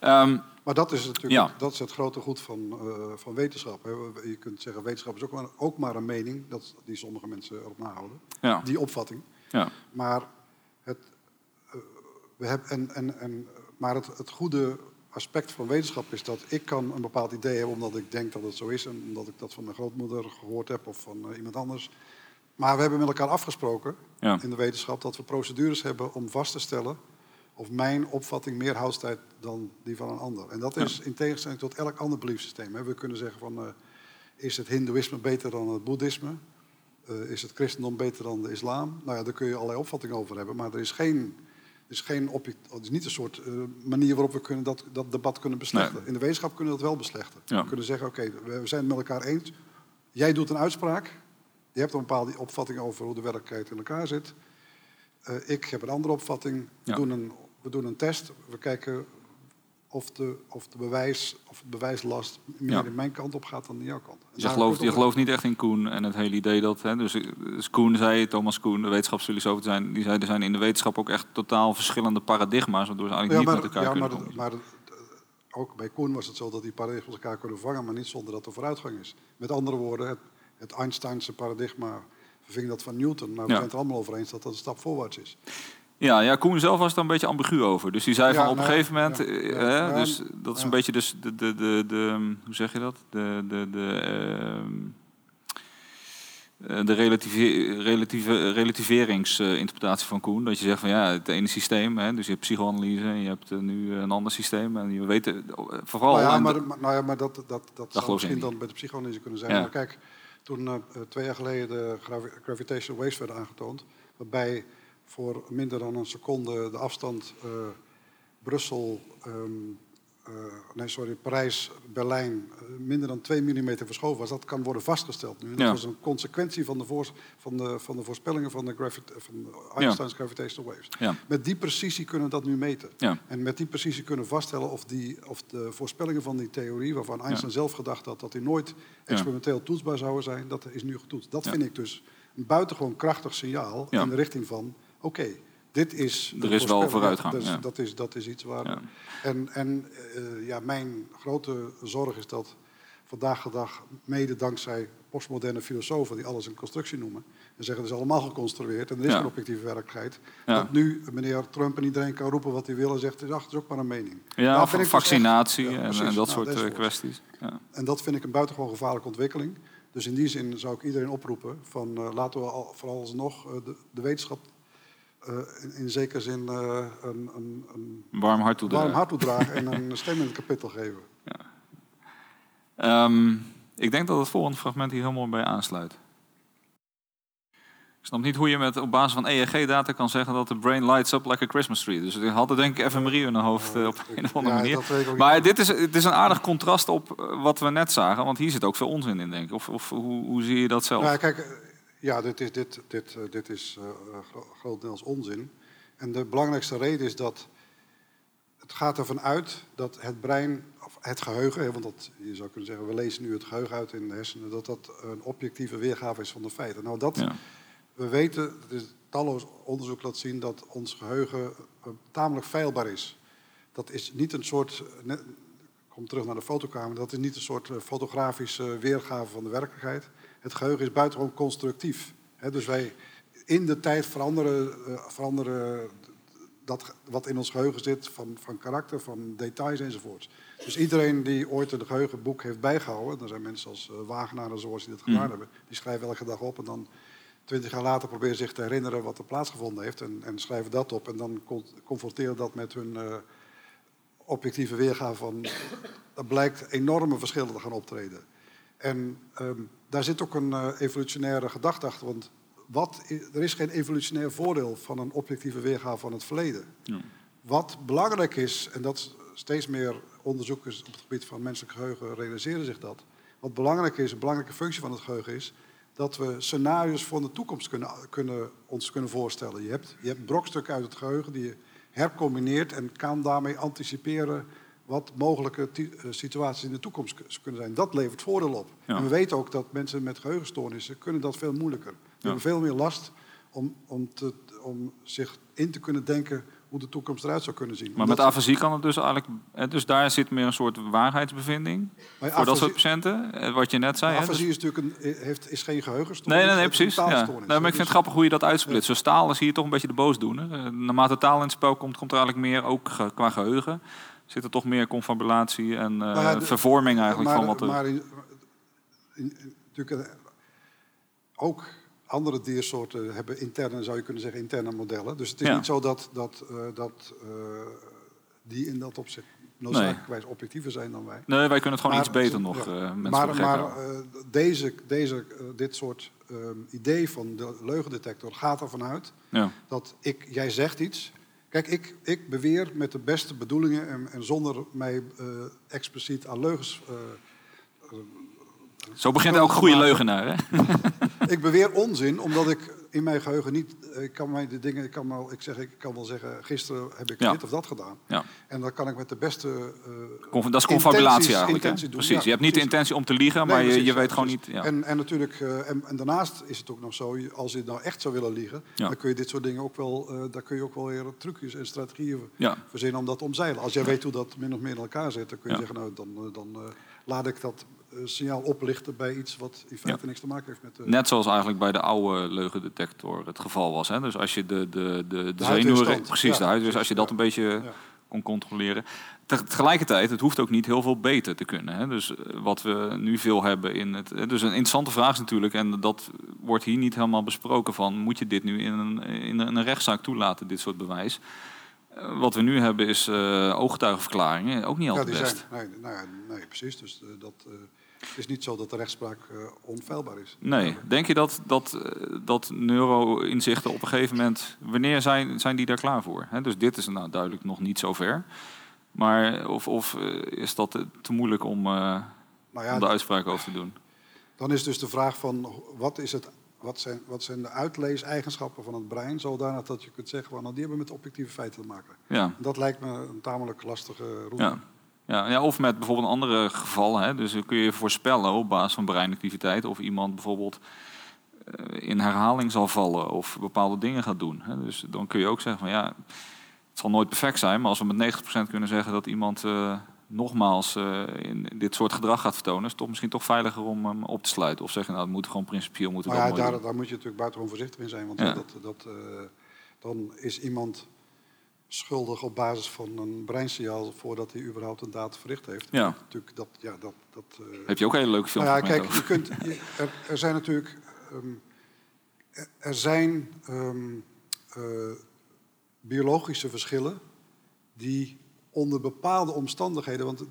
B: Um,
C: maar dat is natuurlijk dat is het grote goed van, uh, van wetenschap. Hè. Je kunt zeggen, wetenschap is ook maar, ook maar een mening, dat, die sommige mensen erop nahouden. Ja. Die opvatting.
B: Ja.
C: Maar, het, uh, we hebben, en, en, en, maar het, het goede aspect van wetenschap is dat ik kan een bepaald idee hebben omdat ik denk dat het zo is en omdat ik dat van mijn grootmoeder gehoord heb of van uh, iemand anders. Maar we hebben met elkaar afgesproken ja. in de wetenschap dat we procedures hebben om vast te stellen of mijn opvatting meer houdstijd dan die van een ander. En dat is in tegenstelling tot elk ander beliefsysteem. We kunnen zeggen van, uh, is het hindoeïsme beter dan het boeddhisme? Uh, is het christendom beter dan de islam? Nou ja, daar kun je allerlei opvattingen over hebben. Maar er is geen, is geen object, het is niet een soort uh, manier waarop we kunnen dat, dat debat kunnen beslechten. Nee. In de wetenschap kunnen we dat wel beslechten. Ja. We kunnen zeggen, oké, okay, we zijn het met elkaar eens. Jij doet een uitspraak. Je hebt een bepaalde opvatting over hoe de werkelijkheid in elkaar zit. ik heb een andere opvatting. We doen een we doen een test. We kijken of de, of de bewijs, of het bewijslast meer in mijn kant op gaat dan in jouw kant.
B: je gelooft, je gelooft niet echt in Koen en het hele idee dat... Hè, dus, dus Koen zei, Thomas Koen, de wetenschapsfilosoof zijn... die zei, er zijn in de wetenschap ook echt totaal verschillende paradigma's... waardoor ze eigenlijk niet met elkaar ja, kunnen
C: maar, maar ook bij Koen was het zo dat die paradigma's elkaar kunnen vangen... maar niet zonder dat er vooruitgang is. Met andere woorden, het, het Einsteinse paradigma verving dat van Newton... maar we zijn het er allemaal over eens dat dat een stap voorwaarts is.
B: Ja, ja, Koen zelf was er een beetje ambigu over. Dus die zei van op een gegeven moment, eh, dus dat is een beetje dus de, de, de, de, hoe zeg je dat? De, de, de, ehm, eh, de relatieve, relatieve, relativeringsinterpretatie van Koen. Dat je zegt van ja, het ene systeem, hè, dus je hebt psychoanalyse en je hebt uh, nu een ander systeem. En je weet vooral...
C: Nou ja, maar, nou ja, maar dat, dat, dat, dat zou misschien dan bij de psychoanalyse kunnen zijn. Maar kijk, toen twee jaar geleden de gravitational waves werden aangetoond, waarbij voor minder dan een seconde de afstand uh, Brussel, um, uh, nee sorry, Parijs, Berlijn, uh, minder dan 2 mm verschoven was. Dat kan worden vastgesteld nu. Dat was een consequentie van de, voor, van de, van de voorspellingen van, de gravit van Einstein's ja. gravitational waves.
B: Ja.
C: Met die precisie kunnen we dat nu meten. En met die precisie kunnen we vaststellen of, die, of de voorspellingen van die theorie, waarvan Einstein zelf gedacht had dat die nooit experimenteel toetsbaar zouden zijn, dat is nu getoetst. Dat vind ik dus een buitengewoon krachtig signaal in de richting van oké, dit is...
B: Er is wel vooruitgang.
C: Dus dat, is, dat is iets waar... Ja. En, en uh, ja, mijn grote zorg is dat vandaag de dag, mede dankzij postmoderne filosofen die alles een constructie noemen, en zeggen het is allemaal geconstrueerd en er is ja. geen objectieve werkelijkheid, ja. dat nu meneer Trump en iedereen kan roepen wat hij wil en zegt, het is ook maar een mening.
B: Ja, nou, vind vaccinatie dus echt, en, en, dat nou, soort uh, kwesties.
C: En dat vind ik een buitengewoon gevaarlijke ontwikkeling. Dus in die zin zou ik iedereen oproepen van uh, laten we al, vooral alsnog de, de wetenschap uh, in, zekere zin uh, een, een, een,
B: warm hart toedragen,
C: warm hart toedragen en een <laughs> stem in het kapitel geven.
B: Ja. Um, ik denk dat het volgende fragment hier helemaal bij aansluit. Ik snap niet hoe je met, op basis van EEG-data kan zeggen dat de brain lights up like a Christmas tree. Dus ik had er denk ik fMRI in mijn hoofd uh, op een of andere
C: Ja,
B: manier. Maar dit is, het is een aardig contrast op eh, wat we net zagen, want hier zit ook veel onzin in, denk ik. Of, of hoe, hoe zie je dat zelf?
C: Nou, kijk, eh, ja, dit is, dit, dit, eh, dit is gro- grotendeels onzin. En de belangrijkste reden is dat het gaat ervan uit dat het brein, of het geheugen, want dat, je zou kunnen zeggen, we lezen nu het geheugen uit in de hersenen, dat dat een objectieve weergave is van de feiten. Nou, dat,
B: Ja.
C: we weten, het is talloos onderzoek laat zien dat ons geheugen eh, tamelijk feilbaar is. Dat is niet een soort, net, ik kom terug naar de fotokamer, dat is niet een soort fotografische weergave van de werkelijkheid. Het geheugen is buitengewoon constructief. Dus wij in de tijd veranderen, eh, veranderen dat wat in ons geheugen zit van, van karakter, van details enzovoorts. Dus iedereen die ooit een geheugenboek heeft bijgehouden, er zijn mensen als eh, Wagenaar en zoals die dat gedaan
B: Mhm.
C: hebben, die schrijven elke dag op en dan twintig jaar later proberen zich te herinneren wat er plaatsgevonden heeft en, en schrijven dat op en dan con- confronteren dat met hun eh, objectieve weergave van, dat blijkt enorme verschillen te gaan optreden. En ehm, daar zit ook een eh, evolutionaire gedachte achter, want wat, er is geen evolutionair voordeel van een objectieve weergave van het verleden.
B: Ja.
C: Wat belangrijk is, en dat steeds meer onderzoekers op het gebied van menselijk geheugen realiseren zich dat. Wat belangrijk is, een belangrijke functie van het geheugen is, dat we scenario's voor de toekomst kunnen, kunnen, ons kunnen voorstellen. Je hebt, je hebt brokstukken uit het geheugen die je hercombineert en kan daarmee anticiperen wat mogelijke eh, situaties in de toekomst kunnen zijn. Dat levert voordeel op.
B: Ja.
C: En we weten ook dat mensen met geheugenstoornissen kunnen dat veel moeilijker. Die
B: Ja.
C: hebben veel meer last om, om, te, om zich in te kunnen denken hoe de toekomst eruit zou kunnen zien.
B: Maar met afasie kan het dus eigenlijk... Dus daar zit meer een soort waarheidsbevinding voor dat
C: afasie-
B: soort patiënten. eh, Wat je net zei. hè, dus-
C: Afasie is natuurlijk een, heeft, is geen geheugenstoornis.
B: Nee, nee, nee, precies. Ja. Nee, maar ik vind het
C: Dus-
B: grappig hoe je dat uitsplitst. Zo staal is hier toch een beetje de boosdoener. Eh, Naarmate taal in het spel komt, komt er eigenlijk meer, ook qua geheugen, zit er toch meer confabulatie en eh,
C: de-
B: vervorming eigenlijk
C: maar,
B: van wat er...
C: Maar in, in- in- natuurlijk, eh, ook andere diersoorten hebben interne, zou je kunnen zeggen, interne modellen. Dus het is
B: Ja.
C: niet zo dat, dat, eh, dat die in dat opzicht noodzakelijkerwijs objectiever zijn dan wij.
B: Nee, wij kunnen het gewoon
C: Maar-
B: iets beter nog,
C: ja.
B: mensen
C: maar maar deze, deze, dit soort ehm, idee van de leugendetector gaat ervan uit
B: ja.
C: dat ik, jij zegt iets. Kijk, ik, ik beweer met de beste bedoelingen en, en zonder mij eh, expliciet aan leugens. eh,
B: Zo begint elke goede leugenaar, hè? <laughs>
C: ik beweer onzin, omdat ik in mijn geheugen niet. Ik kan mij de dingen. Ik kan, wel, ik, zeg, ik kan wel zeggen. Gisteren heb ik
B: Ja.
C: dit of dat gedaan.
B: Ja.
C: En dan kan ik met de beste. eh,
B: Conf- Dat is confabulatie eigenlijk, hè? Precies.
C: Ja,
B: je hebt niet de intentie om te liegen,
C: Nee,
B: maar je,
C: precies,
B: je weet gewoon niet... Ja.
C: En, en natuurlijk, eh, en, en daarnaast is het ook nog zo, als je nou echt zou willen liegen, dan kun je dit soort dingen ook wel, eh, daar kun je ook wel weer trucjes en strategieën verzinnen om dat omzeilen. Als jij weet hoe dat min of meer in elkaar zit, dan kun je zeggen, nou dan, eh, dan eh, laat ik dat eh, signaal oplichten bij iets wat in feite
B: Ja.
C: niks te maken heeft met de.
B: Net zoals eigenlijk bij de oude leugendetector het geval was. Hè? Dus als je de, de, de, de, zenuwen... Precies,
C: Ja,
B: de huid, dus als je dat
C: ja.
B: een beetje
C: Ja.
B: kon controleren. Te- Tegelijkertijd, het hoeft ook niet heel veel beter te kunnen. Hè? Dus eh, wat we nu veel hebben in het... eh, Dus een interessante vraag is natuurlijk, en dat wordt hier niet helemaal besproken van... moet je dit nu in een, in een rechtszaak toelaten, dit soort bewijs? Eh, Wat we nu hebben is eh ooggetuigenverklaringen, ook niet
C: ja,
B: altijd
C: die
B: best.
C: zijn. Nee, nou ja, nee, precies. Dus eh, dat, eh, het is niet zo dat de rechtspraak eh, onfeilbaar is.
B: Nee, denk je dat, dat, eh, dat neuro-inzichten op een gegeven moment, wanneer zijn, zijn die daar klaar voor? Dus dit is nou duidelijk nog niet zo ver. Maar of, of eh, is dat te, moeilijk om,
C: Nou ja,
B: om de uitspraak over te doen?
C: Dan is dus de vraag van wat, is het, wat, zijn, wat zijn de uitleeseigenschappen van het brein, zodanig dat je kunt zeggen van nou, die hebben met objectieve feiten te maken.
B: Ja,
C: Dat lijkt me een tamelijk lastige route.
B: ja. Ja, ja, of met bijvoorbeeld andere gevallen. Hè, dus dan kun je voorspellen op basis van breinactiviteit of iemand bijvoorbeeld eh, in herhaling zal vallen of bepaalde dingen gaat doen. Hè. Dus dan kun je ook zeggen van ja, het zal nooit perfect zijn, maar als we met 90% kunnen zeggen dat iemand eh, nogmaals eh, in dit soort gedrag gaat vertonen, is het toch misschien toch veiliger om hem op te sluiten. Of zeggen, nou, het moet gewoon principieel moeten
C: Maar
B: dat
C: ja, daar, daar moet je natuurlijk buitengewoon voorzichtig in zijn. Want
B: Ja.
C: dat, dat, eh, dan is iemand schuldig op basis van een breinsignaal voordat hij überhaupt een daad verricht heeft.
B: Ja.
C: Natuurlijk, dat, ja, dat, dat, eh.
B: Heb je ook een hele leuke film
C: Nou ja, kijk, je kunt, je- <laughs> er, er zijn natuurlijk. ehm, er- zijn ehm, eh, biologische verschillen die onder bepaalde omstandigheden, want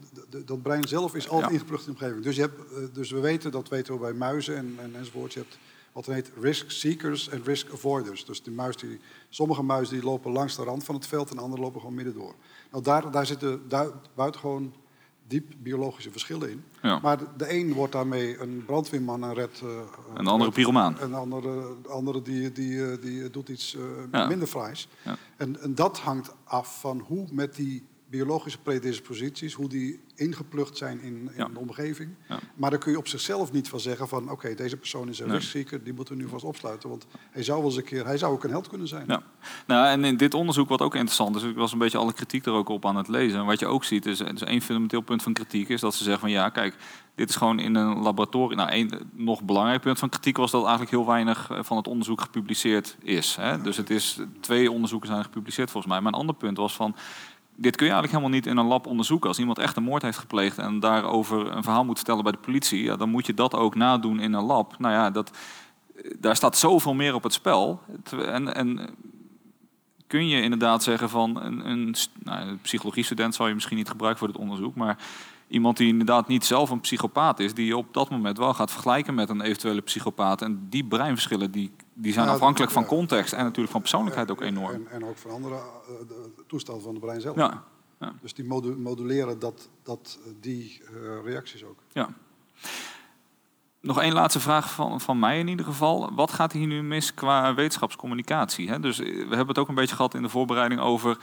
C: dat brein zelf is altijd
B: Ja.
C: ingeplucht in de omgeving. Dus, je hebt, eh, dus we weten, dat weten we bij muizen en, en enzovoort. Je hebt wat heet risk seekers en risk avoiders. Dus die muis die, sommige muizen die lopen langs de rand van het veld en andere lopen gewoon midden door. Nou, daar, daar zitten buitengewoon diep biologische verschillen in. Maar de, een wordt daarmee een brandweerman en redt... Uh,
B: een andere pyromaan.
C: Een andere, andere die, die, eh, die doet iets uh, minder fraais. Ja. En, en dat hangt af van hoe met die biologische predisposities, hoe die ingeplucht zijn in, in de omgeving. Maar daar kun je op zichzelf niet van zeggen van oké, deze persoon is een nee. ristzieker, die moeten we nu vast opsluiten. Want hij zou wel eens een keer, hij zou ook een held kunnen zijn. Ja.
B: Nou, en in dit onderzoek wat ook interessant is, ik was een beetje alle kritiek er ook op aan het lezen. En wat je ook ziet, is, is één fundamenteel punt van kritiek, is dat ze zeggen van ja, kijk, dit is gewoon in een laboratorium. Nou, één nog belangrijk punt van kritiek was dat eigenlijk heel weinig eh, van het onderzoek gepubliceerd is. Hè? Dus het is, twee onderzoeken zijn gepubliceerd volgens mij. Maar een ander punt was van dit kun je eigenlijk helemaal niet in een lab onderzoeken. Als iemand echt een moord heeft gepleegd en daarover een verhaal moet vertellen bij de politie, ja, dan moet je dat ook nadoen in een lab. Nou ja, dat, daar staat zoveel meer op het spel. En, en kun je inderdaad zeggen van een, een, nou, een psychologie-student zal je misschien niet gebruiken voor dit onderzoek, maar iemand die inderdaad niet zelf een psychopaat is, die je op dat moment wel gaat vergelijken met een eventuele psychopaat. En die breinverschillen die, die zijn afhankelijk van context en natuurlijk van persoonlijkheid ook enorm.
C: En, en ook van andere uh, toestanden van de brein zelf. Ja. ja. Dus die moduleren dat, dat, die uh, reacties ook.
B: Ja. Nog één laatste vraag van, van mij in ieder geval. Wat gaat hier nu mis qua wetenschapscommunicatie? Hè? Dus we hebben het ook een beetje gehad in de voorbereiding over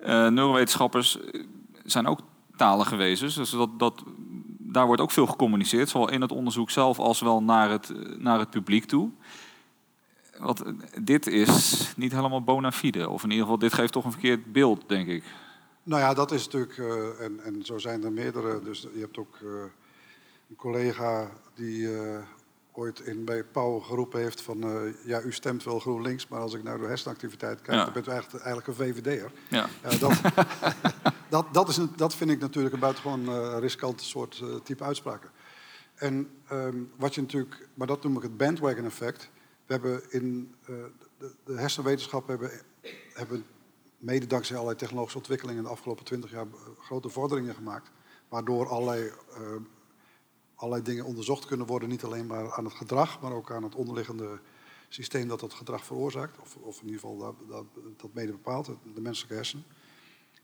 B: uh, neurowetenschappers zijn ook talen geweest. Dus dat, dat, daar wordt ook veel gecommuniceerd, zowel in het onderzoek zelf als wel naar het, naar het publiek toe. Want dit is niet helemaal bona fide, of in ieder geval, dit geeft toch een verkeerd beeld, denk ik.
C: Nou ja, dat is natuurlijk, uh, en, en zo zijn er meerdere. Dus je hebt ook uh, een collega die uh, ooit in, bij Pauw geroepen heeft van... ja, u stemt wel GroenLinks, maar als ik naar de hersenactiviteit kijk... dan bent u eigenlijk, eigenlijk een VVD'er. Ja. dat, <laughs> dat, dat, is, dat vind ik natuurlijk een buitengewoon riskante soort type uitspraken. En um, wat je natuurlijk, maar dat noem ik het bandwagon effect. We hebben in uh, de, de hersenwetenschap hebben, hebben mede dankzij allerlei technologische ontwikkelingen in de afgelopen twintig jaar grote vorderingen gemaakt. Waardoor allerlei, allerlei dingen onderzocht kunnen worden. Niet alleen maar aan het gedrag, maar ook aan het onderliggende systeem dat dat gedrag veroorzaakt. Of, of in ieder geval dat, dat, dat mede bepaalt, de menselijke hersenen.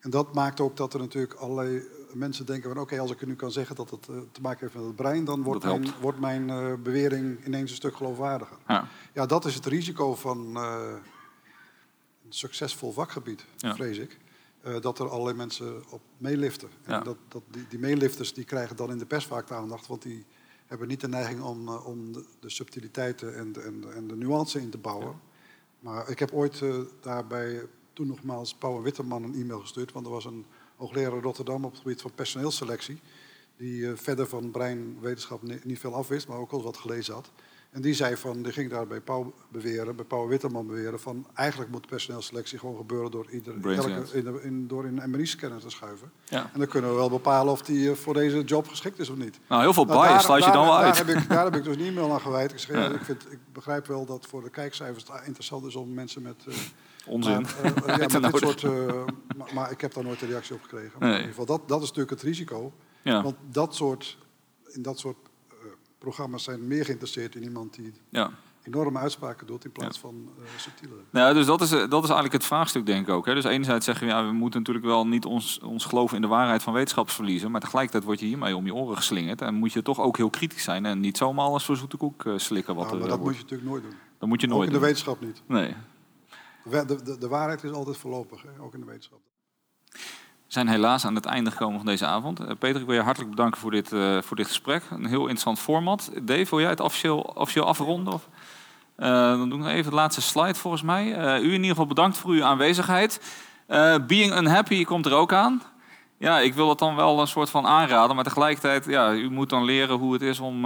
C: En dat maakt ook dat er natuurlijk allerlei mensen denken van oké, als ik nu kan zeggen dat het uh, te maken heeft met het brein, dan wordt mijn, wordt mijn uh, bewering ineens een stuk geloofwaardiger. Ja. ja, dat is het risico van uh, een succesvol vakgebied, ja. vrees ik. dat er allerlei mensen op meeliften. Ja. En dat, dat die, die meelifters die krijgen dan in de pers vaak de aandacht, want die hebben niet de neiging om, om de, de, subtiliteiten en de, en, de, en de nuance in te bouwen. Maar ik heb ooit daarbij toen nogmaals Pauw en Witteman een e-mail gestuurd. Want er was een hoogleraar Rotterdam op het gebied van personeelsselectie. Die uh, verder van breinwetenschap niet veel afwist, maar ook al wat gelezen had. En die zei van, die ging daar bij Pauw beweren, bij Pauw Witteman beweren van eigenlijk moet personeelsselectie gewoon gebeuren door ieder elke, in, in, door in een MRI-scanner te schuiven. Ja. En dan kunnen we wel bepalen of die uh, voor deze job geschikt is of niet.
B: Nou, heel veel nou, bias sluit je dan wel uit.
C: Daar heb, ik, daar heb ik dus een e-mail aan gewijd. Ik, zeg, <laughs> ja. ik, vind, ik begrijp wel dat voor de kijkcijfers het interessant is om mensen met... Uh,
B: Onzin.
C: Maar, uh, <laughs> ja, dit soort, uh, maar, maar, ik heb daar nooit een reactie op gekregen. Nee. in ieder geval, dat, dat is natuurlijk het risico. Ja. Want dat soort, in dat soort uh, programma's zijn meer geïnteresseerd in iemand die ja. enorme uitspraken doet in plaats van uh, subtiele.
B: Nou, dus dat is, dat is eigenlijk het vraagstuk, denk ik ook. Hè. Dus enerzijds zeggen we, ja, we moeten natuurlijk wel niet ons, ons geloven in de waarheid van wetenschaps verliezen. Maar tegelijkertijd word je hiermee om je oren geslingerd. En moet je toch ook heel kritisch zijn en niet zomaar alles voor zoete koek slikken. Wat
C: nou, maar dat moet je natuurlijk nooit doen.
B: Dat moet je nooit
C: ook in de wetenschap niet.
B: Nee.
C: De, de, de waarheid is altijd voorlopig, hè? ook in de wetenschap.
B: We zijn helaas aan het einde gekomen van deze avond. Uh, Peter, ik wil je hartelijk bedanken voor dit, uh, voor dit gesprek. Een heel interessant format. Dave, wil jij het officieel, officieel afronden? Of? Uh, dan doen we even de laatste slide volgens mij. u in ieder geval bedankt voor uw aanwezigheid. being unhappy komt er ook aan. Ja, ik wil het dan wel een soort van aanraden, maar tegelijkertijd, ja, u moet dan leren hoe het is om...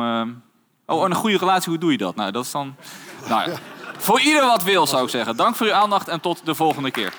B: Oh, een goede relatie, hoe doe je dat? Nou, dat is dan... Nou, ja. <laughs> Voor ieder wat wil, zou ik zeggen. Dank voor uw aandacht en tot de volgende keer.